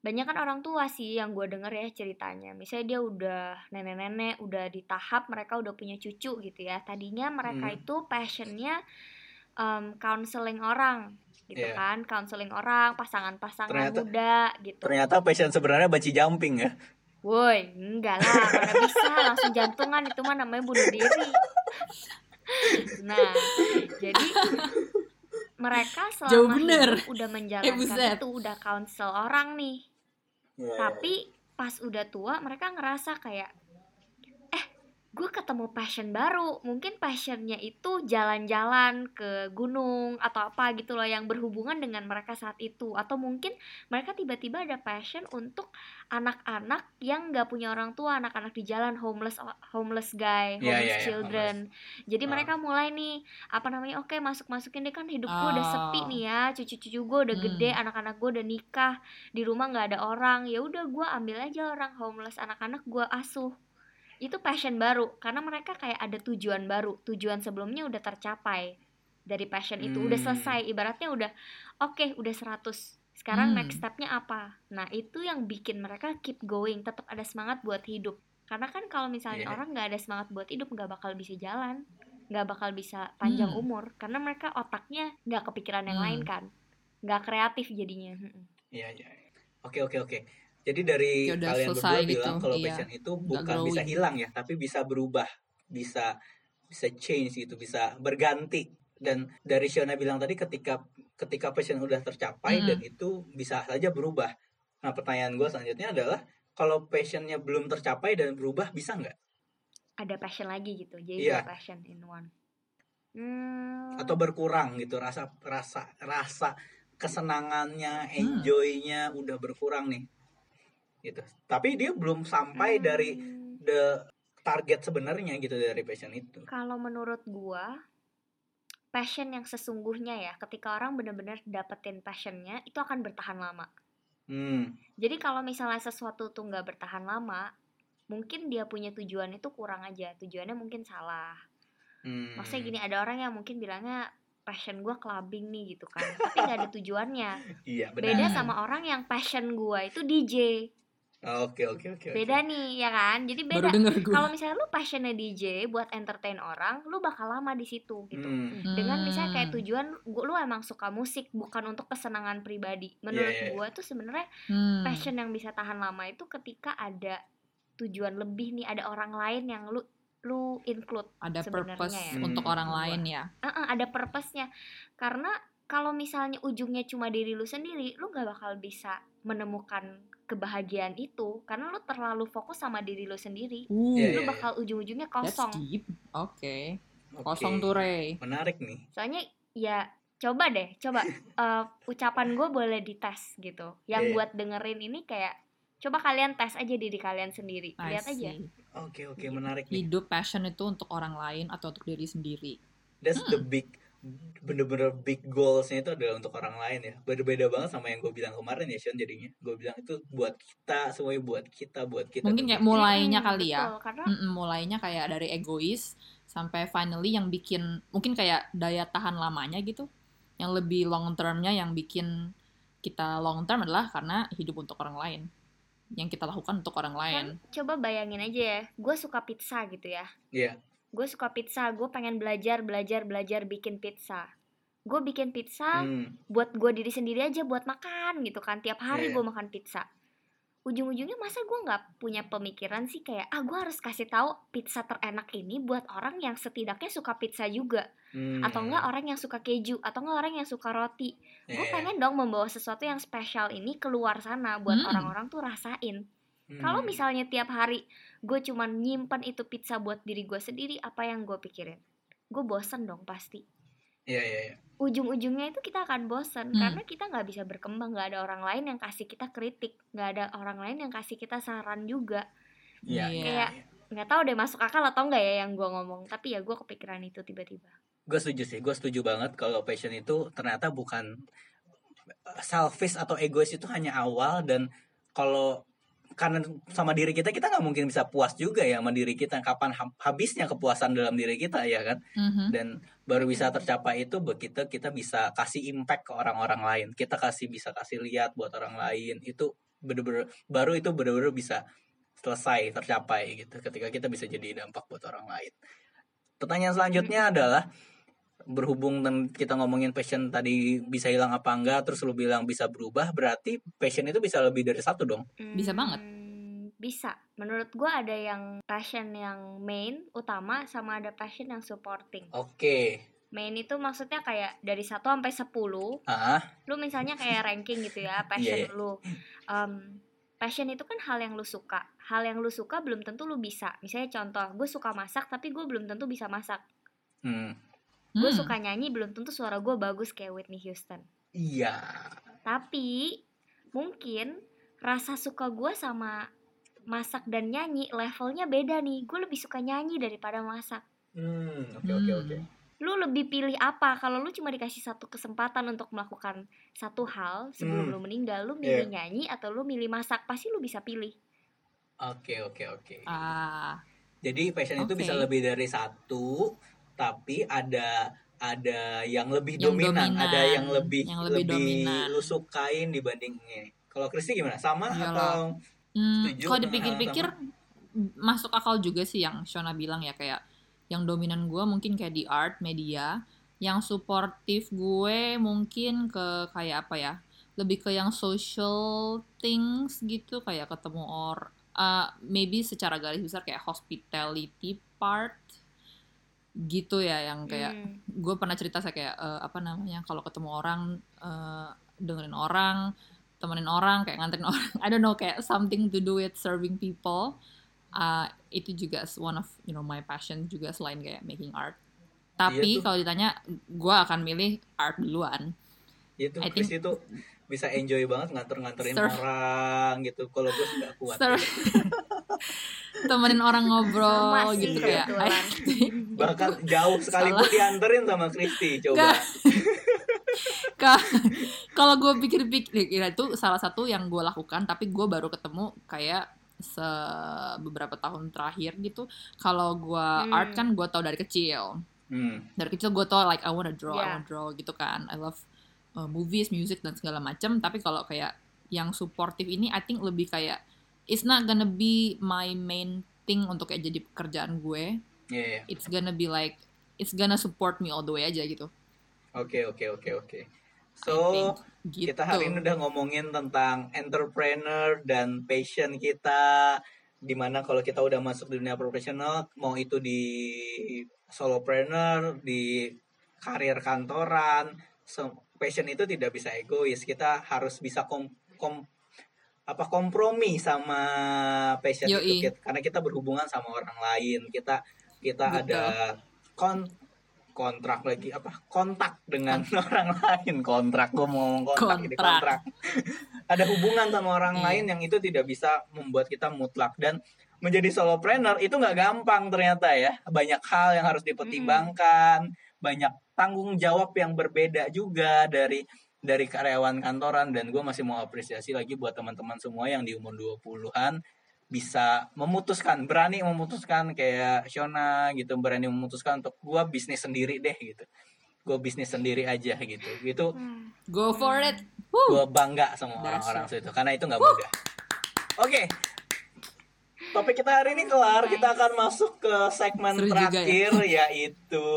banyak kan orang tua sih yang gue denger ya ceritanya misalnya dia udah nenek-nenek udah di tahap mereka udah punya cucu gitu ya tadinya mereka Hmm. itu passionnya em, counseling orang gitu Iya. kan counseling orang pasangan-pasangan muda gitu Ternyata passion sebenarnya banci jumping ya. Woi, enggak lah, mana bisa langsung jantungan itu mah namanya bunuh diri. [laughs] Nah, jadi mereka Jauh selama bener. hidup udah [laughs] Eh, menjalankan buset. itu, udah counsel orang nih. Iya, Tapi pas udah tua mereka ngerasa kayak eh gue ketemu passion baru mungkin passionnya itu jalan-jalan ke gunung atau apa gitu loh yang berhubungan dengan mereka saat itu atau mungkin mereka tiba-tiba ada passion untuk anak-anak yang nggak punya orang tua anak-anak di jalan homeless homeless guy Iya, homeless iya, iya, children jadi Ah. mereka mulai nih apa namanya oke masuk masukin deh kan hidup gue udah sepi Oh. nih ya cucu-cucu gue udah Hmm. gede anak-anak gue udah nikah di rumah nggak ada orang ya udah gue ambil aja orang homeless anak-anak gue asuh itu passion baru karena mereka kayak ada tujuan baru tujuan sebelumnya udah tercapai dari passion itu udah Hmm. selesai ibaratnya udah oke udah 100 sekarang Hmm. next stepnya apa nah itu yang bikin mereka keep going tetap ada semangat buat hidup karena kan kalau misalnya Iya. orang nggak ada semangat buat hidup nggak bakal bisa jalan nggak bakal bisa panjang Hmm. umur karena mereka otaknya nggak kepikiran yang Hmm. lain kan nggak kreatif jadinya Mm-mm. Iya, iya. Oke, oke, oke. Jadi dari Ya udah kalian berdua gitu, bilang kalau iya. passion itu bukan bisa hilang ya, tapi bisa berubah, bisa bisa change gitu, bisa berganti. Dan dari Shona bilang tadi ketika ketika passion udah tercapai Mm. dan itu bisa saja berubah. Nah, pertanyaan gue selanjutnya adalah kalau passionnya belum tercapai dan berubah bisa nggak? ada passion lagi gitu jadi dua passion in one hmm, Atau berkurang gitu rasa rasa rasa kesenangannya, Hmm. enjoynya udah berkurang nih. Gitu. Tapi dia belum sampai dari hmm, the target sebenarnya gitu dari passion itu. kalau menurut gua passion yang sesungguhnya ya ketika orang benar-benar dapetin passionnya itu akan bertahan lama Hmm, jadi kalau misalnya sesuatu tuh nggak bertahan lama mungkin dia punya tujuan itu kurang aja tujuannya mungkin salah hmm. maksudnya gini ada orang yang mungkin bilangnya passion gua clubbing nih gitu kan tapi nggak ada tujuannya [laughs] Iya benar. beda sama orang yang passion gua itu DJ Oke oke oke. oke. beda nih ya kan jadi beda kalau misalnya lu passionnya DJ buat entertain orang lu bakal lama di situ gitu Hmm, dengan misalnya kayak Hmm. tujuan gua lu emang suka musik bukan untuk kesenangan pribadi menurut Iya, iya. gua tuh sebenarnya Hmm. passion yang bisa tahan lama itu ketika ada tujuan lebih nih ada orang lain yang lu lu include ada purpose ya. untuk Hmm. orang lain ya. Ah, ah, ada purpose-nya karena kalau misalnya ujungnya cuma diri lu sendiri lu nggak bakal bisa menemukan kebahagiaan itu karena lu terlalu fokus sama diri lu sendiri Uh, Iya, lu iya. bakal ujung-ujungnya that's kosong deep. Oke. oke. Kosong tuh Ray. Menarik nih. soalnya ya coba deh coba [laughs] eh, ucapan gue boleh dites gitu yang Iya. buat dengerin ini kayak coba kalian tes aja diri kalian sendiri I lihat aja. Oke oke menarik nih. Hidup passion itu untuk orang lain atau untuk diri sendiri. That's the Hmm. big bener-bener big goalsnya itu adalah untuk orang lain ya. Beda-beda banget sama yang gue bilang kemarin ya Sean jadinya. Gue bilang itu buat kita semuanya buat kita buat kita. Mungkin kayak mulainya Mm-mm, kali ya. betul, karena Mm-mm, mulainya kayak dari egois sampai finally yang bikin mungkin kayak daya tahan lamanya gitu. Yang lebih long termnya yang bikin kita long term adalah karena hidup untuk orang lain. Yang kita lakukan untuk orang lain. kan coba bayangin aja ya gue suka pizza gitu ya Iya. Gue suka pizza gue pengen belajar belajar belajar bikin pizza gue bikin pizza Hmm, buat gue diri sendiri aja buat makan gitu kan tiap hari Iya. gue makan pizza ujung-ujungnya masa gue nggak punya pemikiran sih kayak ah gue harus kasih tahu pizza terenak ini buat orang yang setidaknya suka pizza juga hmm. atau enggak orang yang suka keju atau enggak orang yang suka roti gue Iya, iya. pengen dong membawa sesuatu yang spesial ini keluar sana buat Hmm. orang-orang tuh rasain Hmm. kalau misalnya tiap hari gue cuman nyimpan itu pizza buat diri gue sendiri apa yang gue pikirin gue bosen dong pasti Iya iya iya. ujung-ujungnya itu kita akan bosen Hmm. karena kita nggak bisa berkembang nggak ada orang lain yang kasih kita kritik nggak ada orang lain yang kasih kita saran juga Iya. Iya. Kayak- nggak tahu deh masuk akal atau enggak ya yang gue ngomong tapi ya gue kepikiran itu tiba-tiba Gue setuju sih. Gue setuju banget kalau passion itu ternyata bukan selfish atau egois itu hanya awal dan kalau karena sama diri kita kita nggak mungkin bisa puas juga ya sama diri kita. Kapan ha- habisnya kepuasan dalam diri kita ya kan? Mhm. dan baru bisa tercapai itu begitu kita bisa kasih impact ke orang-orang lain. Kita kasih bisa kasih lihat buat orang lain. Itu bener-bener baru itu bener-bener bisa selesai tercapai gitu. Ketika kita bisa jadi dampak buat orang lain. Pertanyaan selanjutnya adalah berhubung dan kita ngomongin passion tadi bisa hilang apa enggak terus lu bilang bisa berubah berarti passion itu bisa lebih dari satu dong? Bisa banget. Hmm, bisa. Menurut gue ada yang passion yang main utama sama ada passion yang supporting. Oke. Main itu maksudnya kayak dari 1 sampai 10 ah lu misalnya kayak ranking gitu ya [laughs] passion Iya. lu. Um, passion itu kan hal yang lu suka. Hal yang lu suka belum tentu lu bisa. Misalnya contoh gue suka masak tapi gue belum tentu bisa masak. Hmm. Gue Hmm. suka nyanyi belum tentu suara gue bagus kayak Whitney Houston Iya. tapi mungkin rasa suka gue sama masak dan nyanyi levelnya beda nih gue lebih suka nyanyi daripada masak Hmm, oke oke Hmm. oke. lu lebih pilih apa kalau lu cuma dikasih satu kesempatan untuk melakukan satu hal sebelum Hmm. lu meninggal lu milih nyanyi atau lu milih masak pasti lu bisa pilih Oke oke oke. Ah, Jadi passion itu Oke. bisa lebih dari satu, tapi ada ada yang lebih Yang dominan, dominan, ada yang lebih yang lebih dominan. lu sukain dibanding ini. Kalau Kristi gimana? Sama Iyalah. atau hmm, kalau dipikir-pikir masuk akal juga sih yang Shona bilang ya kayak yang dominan gue mungkin kayak di art media, yang suportif gue mungkin ke kayak apa ya? Lebih ke yang social things gitu kayak ketemu or uh, maybe secara garis besar kayak hospitality part gitu ya yang kayak Hmm. gue pernah cerita saya kayak eh, apa namanya kalau ketemu orang eh, dengerin orang temenin orang kayak nganterin [laughs] orang I don't know kayak something to do with serving people Uh, itu juga one of you know my passion juga selain kayak making art Iya tapi tuh. kalau ditanya gue akan milih art duluan itu I Kristi itu bisa enjoy banget nganter-nganterin orang gitu. Kalau gue nggak kuat. Ser- [laughs] temenin orang ngobrol Sama gitu kayak think [laughs] Bahkan jauh sekalipun dianterin sama Kristi coba. [laughs] Kalau gue pikir-pikir ya itu salah satu yang gue lakukan tapi gue baru ketemu kayak se beberapa tahun terakhir gitu kalau gue Hmm. art kan gue tau dari kecil Hmm. dari kecil gue tau like I wanna draw I Yeah. wanna draw gitu kan I love uh, movies music dan segala macam tapi kalau kayak yang supportive ini I think lebih kayak it's not gonna be my main thing untuk kayak jadi pekerjaan gue Iya, iya. it's gonna be like it's gonna support me all the way aja gitu Oke oke oke oke. I So gitu. kita hari ini udah ngomongin tentang entrepreneur dan passion kita di mana kalau kita udah masuk di dunia profesional mau itu di solopreneur di karir kantoran passion itu tidak bisa egois kita harus bisa kom, kom- apa kompromi sama passion Yoi. itu Kit. karena kita berhubungan sama orang lain kita kita Betul. ada kon kontrak lagi apa kontak dengan [laughs] orang lain kontrak gue mau ngomong kontrak jadi Kontrak. kontrak [laughs] ada hubungan sama orang Iya. lain yang itu tidak bisa membuat kita mutlak dan menjadi solopreneur itu nggak gampang ternyata ya banyak hal yang harus dipertimbangkan banyak tanggung jawab yang berbeda juga dari dari karyawan kantoran dan gue masih mau apresiasi lagi buat teman-teman semua yang di umur 20-an bisa memutuskan berani memutuskan kayak Shona gitu berani memutuskan untuk gue bisnis sendiri deh gitu gue bisnis sendiri aja gitu itu Hmm. Go for it. Gue bangga sama orang-orang situ karena itu nggak mudah. Oke, topik kita hari ini kelar. Kita akan masuk ke segmen Seru ya. terakhir yaitu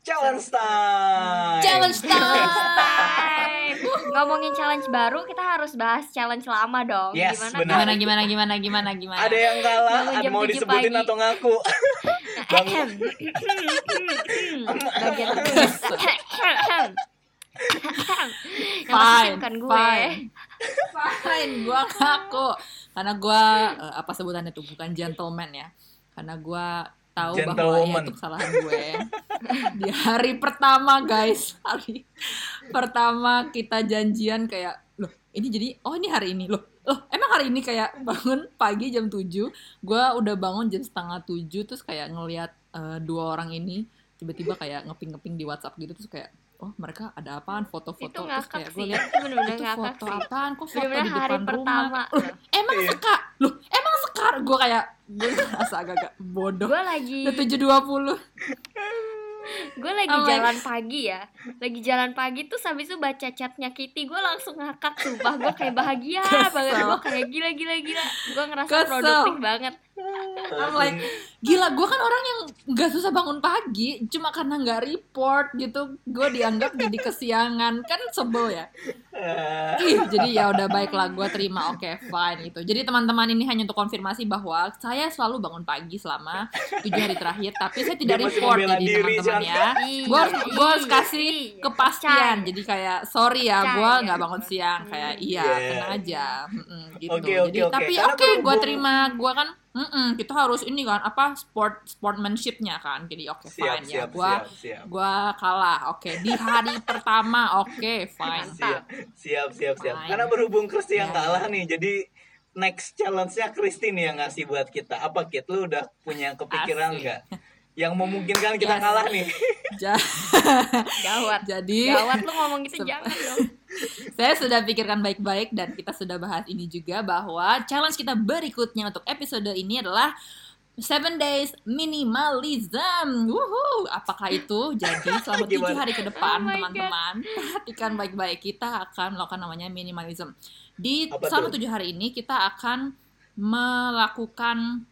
challenge time. Challenge [laughs] time. Time. Ngomongin challenge baru, kita harus bahas challenge lama dong. Yes, Gimana benar. Gimana gimana gimana gimana gimana. Ada yang kalah, ada mau 7 disebutin pagi. atau ngaku? [laughs] Bagian [laughs] terus. Yang pasti Fine, bukan gue. fine. Fine, gua ngaku. Karena gua eh, apa sebutannya tuh bukan gentleman ya. Karena gua tahu bahwa ya itu kesalahan gue. [laughs] Di hari pertama, guys. Hari pertama kita janjian kayak, loh, ini jadi oh ini hari ini loh. Loh, emang hari ini kayak bangun pagi jam 7, gua udah bangun jam setengah 7 terus kayak ngelihat eh, dua orang ini tiba-tiba kayak ngeping-ngeping di WhatsApp gitu terus kayak oh mereka ada apaan? Foto-foto Itu terus kayak gue lihat Itu foto sih. apaan? Kok foto Bener-bener di hari depan pertama. rumah emang Iya. sekar loh emang sekar gue kayak gue ngerasa agak-agak bodoh. Gue lagi udah tujuh dua puluh. Gue lagi like- jalan pagi ya. Lagi jalan pagi tuh habis itu baca chatnya Kitty gue langsung ngakak sumpah. Gue kayak bahagia [laughs] Kesel. banget. Gue kayak gila gila gila. Gue ngerasa Kesel. produktif banget [laughs] I'm like gila gue kan orang yang nggak susah bangun pagi cuma karena nggak report gitu. Gue dianggap jadi kesiangan. Kan sebel ya? Eh, Ih, jadi ya udah baiklah gue terima. Oke fine itu. Jadi teman-teman ini hanya untuk konfirmasi bahwa saya selalu bangun pagi selama tujuh hari terakhir tapi saya tidak Dia report jadi teman-teman ya. Gue harus gue harus kasih Iya, kepastian jadi kayak sorry ya gue nggak bangun siang. Kayak iya Yeah. tenang aja. Mm-mm, gitu. Oke, oke, jadi oke. tapi oke gue berhubung- terima. Gue kan mm-mm, kita harus ini kan apa sport sportmanshipnya kan jadi oke siap, fine ya siap, gue siap, siap. gue kalah oke di hari [laughs] pertama oke fine Siap, siap, siap, siap. Fine. Karena berhubung Kristi yang Ya. kalah nih, jadi next challenge-nya Kristi nih yang ngasih buat kita. Apa Kit? Lu udah punya kepikiran nggak? [laughs] Yang memungkinkan kita Yes. kalah nih. [laughs] Ja- Gawat. jadi Gawat lu ngomong gitu [laughs] jangan dong. [laughs] Saya sudah pikirkan baik-baik dan kita sudah bahas ini juga bahwa challenge kita berikutnya untuk episode ini adalah Seven Days Minimalism. Wuhu. Apakah itu? Jadi selama tujuh hari ke depan, Oh teman-teman, perhatikan baik-baik. Kita akan melakukan namanya minimalism. Di Apa selama tujuh hari ini kita akan melakukan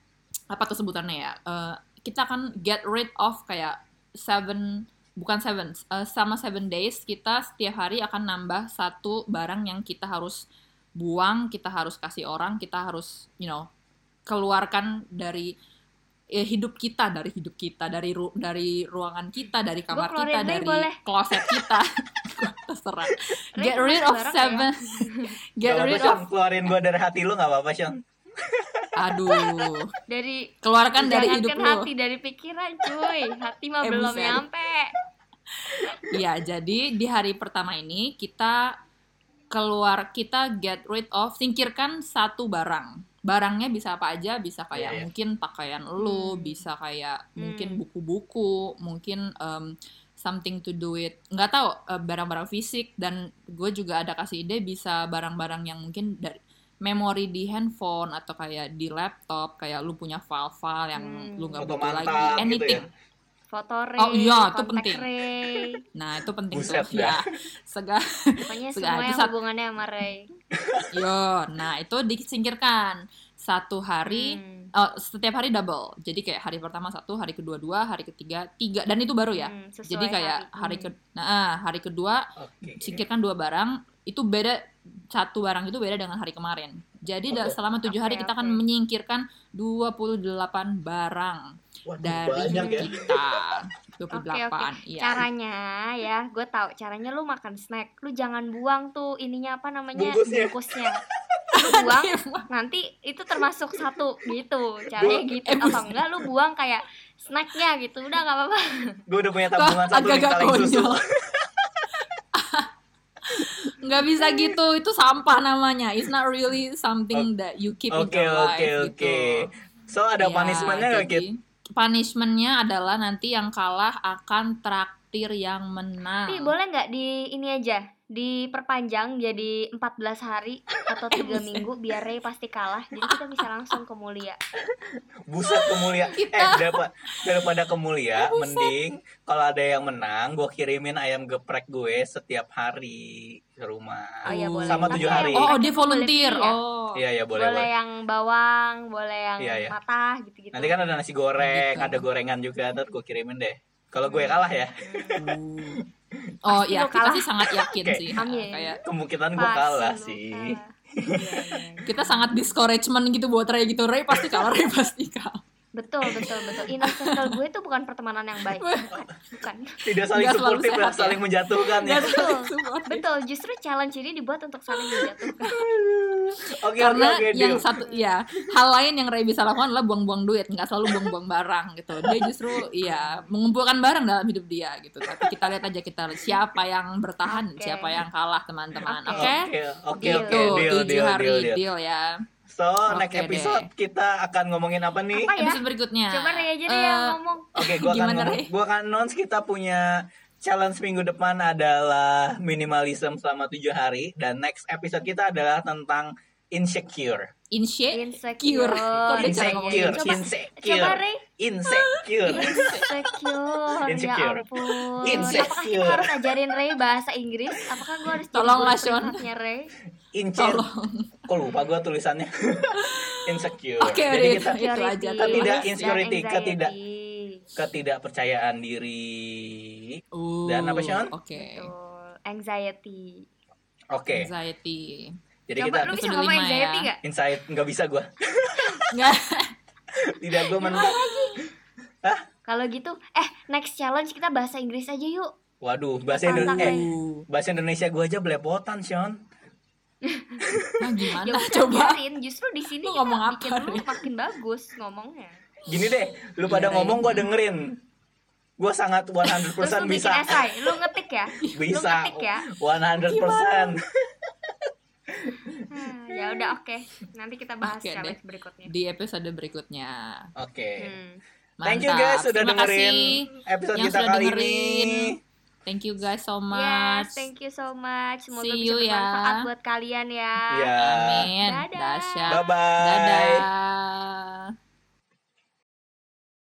apa tuh sebutannya ya? Eh, kita akan get rid of kayak seven bukan seven eh, sama seven days kita setiap hari akan nambah satu barang yang kita harus buang kita harus kasih orang kita harus you know keluarkan dari eh, hidup kita dari hidup kita dari ru- dari ruangan kita dari kamar kita dari boleh? closet kita [laughs] [laughs] terserah get rid of ya. seven [laughs] get Gak apa-apa, rid of Keluarin gua dari hati lu gak apa-apa, Sean. Aduh Dari keluarkan dari hidup lu hati dari pikiran cuy. Hati mah Eh, belum nyampe. Iya, jadi di hari pertama ini kita keluar kita get rid of singkirkan satu barang. Barangnya bisa apa aja, bisa kayak Iya, iya. mungkin pakaian lu, Hmm. bisa kayak mungkin Hmm. buku-buku, mungkin em, something to do with nggak tahu eh, barang-barang fisik dan gue juga ada kasih ide bisa barang-barang yang mungkin dari memori di handphone atau kayak di laptop kayak lu punya file-file yang Hmm. lu nggak butuh lagi mantap gitu anything ya. Foto Ray, Oh, iya, itu penting. Ray. [laughs] nah itu penting Buset tuh dah. ya [laughs] segala Pokoknya Sudah, semua itu yang hubungannya sama Ray. [laughs] Yo, nah itu disingkirkan satu hari, Hmm. oh, setiap hari double. Jadi kayak hari pertama satu, hari kedua dua, hari ketiga tiga, dan itu baru ya. Hmm, Jadi kayak hari, Hmm. ke, nah hari kedua Oke. singkirkan dua barang, itu beda satu barang itu beda dengan hari kemarin. Jadi Oke. selama tujuh hari kita akan menyingkirkan 28 barang Waduh, dari banyak ya. hidup kita. [laughs] 28, Oke, oke. iya. Caranya ya, gue tahu caranya lu makan snack, lu jangan buang tuh ininya apa namanya Bungkusnya. bungkusnya. [laughs] Lu buang, nanti itu termasuk satu gitu. Caranya Gua- gitu eh, atau enggak lu buang kayak snacknya gitu. Udah nggak apa-apa. Gue udah punya tabungan satu nih agak-agak kaleng susu. Nggak bisa gitu. Itu sampah namanya. It's not really something that you keep in Oke, your life oke, gitu. Oke. So ada Ya, punishmentnya nggak, jadi, punishmentnya adalah nanti yang kalah akan traktir yang menang. Tapi boleh nggak di ini aja diperpanjang jadi 14 hari atau Eh, tiga minggu biar Ray pasti kalah jadi kita bisa langsung ke mulia Buset ke mulia. Eh, daripada, daripada ke mulia, Buset. mending kalau ada yang menang, gue kirimin ayam geprek gue setiap hari ke rumah. oh ya boleh Sama tujuh hari. oh, oh dia volunteer ya? oh Iya, iya, boleh, boleh, boleh. yang bawang boleh yang Iya, iya. patah gitu gitu Nanti kan ada nasi goreng, Gitu. ada gorengan juga, ntar gue kirimin deh. Kalau gue kalah ya, oh ya lu kita kalah. sih sangat [laughs] yakin Oke. sih Amin. kayak kemungkinan gue kalah sih. kalah. Iya, iya, iya. kita sangat discouragement gitu buat Ray gitu Ray pasti kalah Ray pasti kalah betul betul betul inner [laughs] circle gue itu bukan pertemanan yang baik bukan bukan Tidak saling Nggak suportif ya, ya. saling menjatuhkan ya. Betul support. betul justru challenge ini dibuat untuk saling menjatuhkan Oke, oke, karena oke, yang deal. satu ya hal lain yang Ray bisa lakukan adalah buang-buang duit nggak selalu buang-buang barang gitu dia justru ya mengumpulkan barang dalam hidup dia gitu tapi kita lihat aja kita lihat siapa yang bertahan Oke. siapa yang kalah teman-teman oke Oke. Oke, oke, Deal. oke, Tuh, deal, tujuh deal, hari deal, deal, deal. ya So, Oke next deh. episode kita akan ngomongin apa nih? apa ya episode berikutnya coba Ray aja deh Eh, yang ngomong Oke, gua akan Gimana, ngomong, gua akan announce kita punya challenge minggu depan adalah minimalism selama tujuh hari dan next episode kita adalah tentang insecure. Insecure Kok dia cara ngomong Insecure, coba coba insecure, insecure. insecure, Insecure. ya ampun Insecure. apakah kita harus ajarin Ray bahasa Inggris apakah gue harus jadi Sean. privatnya Ray Insecure. tolong Kok lupa gua tulisannya? [laughs] insecure. Oke, Jadi udah, kita itu aja. Ketidak insecurity, ketidak ketidakpercayaan diri. Uh, Dan apa, Sean? oke Betul. anxiety Oke. anxiety. Jadi Coba kita lu bisa ngomong lima anxiety ya. gak? insight nggak bisa gua. [laughs] Nggak. [laughs] Tidak gua mentok. Kalau gitu, eh next challenge kita bahasa Inggris aja yuk. Waduh, bahasa Indonesia eh, bahasa Indonesia gua aja belepotan, Sean. [laughs] nah gimana Ya coba? biarin, justru di sini Lu kita ngomong bikin apa, lu Rin? makin bagus ngomongnya. Gini deh, lu pada ngomong gua dengerin. Gua sangat 100% Terus lu bikin bisa. esai, lu ngetik ya? Lu Bisa. ngetik ya? 100%. Hmm, ya udah oke. Nanti kita bahas deh. challenge berikutnya. Di episode berikutnya. Oke. Hmm. Thank you guys sudah Terima dengerin kasih episode yang kita sudah kali dengerin. ini. Thank you guys so Yes, much. thank you so much. Semoga See bisa you ya. bermanfaat buat kalian ya. Ya. Amin. Dadah. Dasyat. Bye bye. Dadah.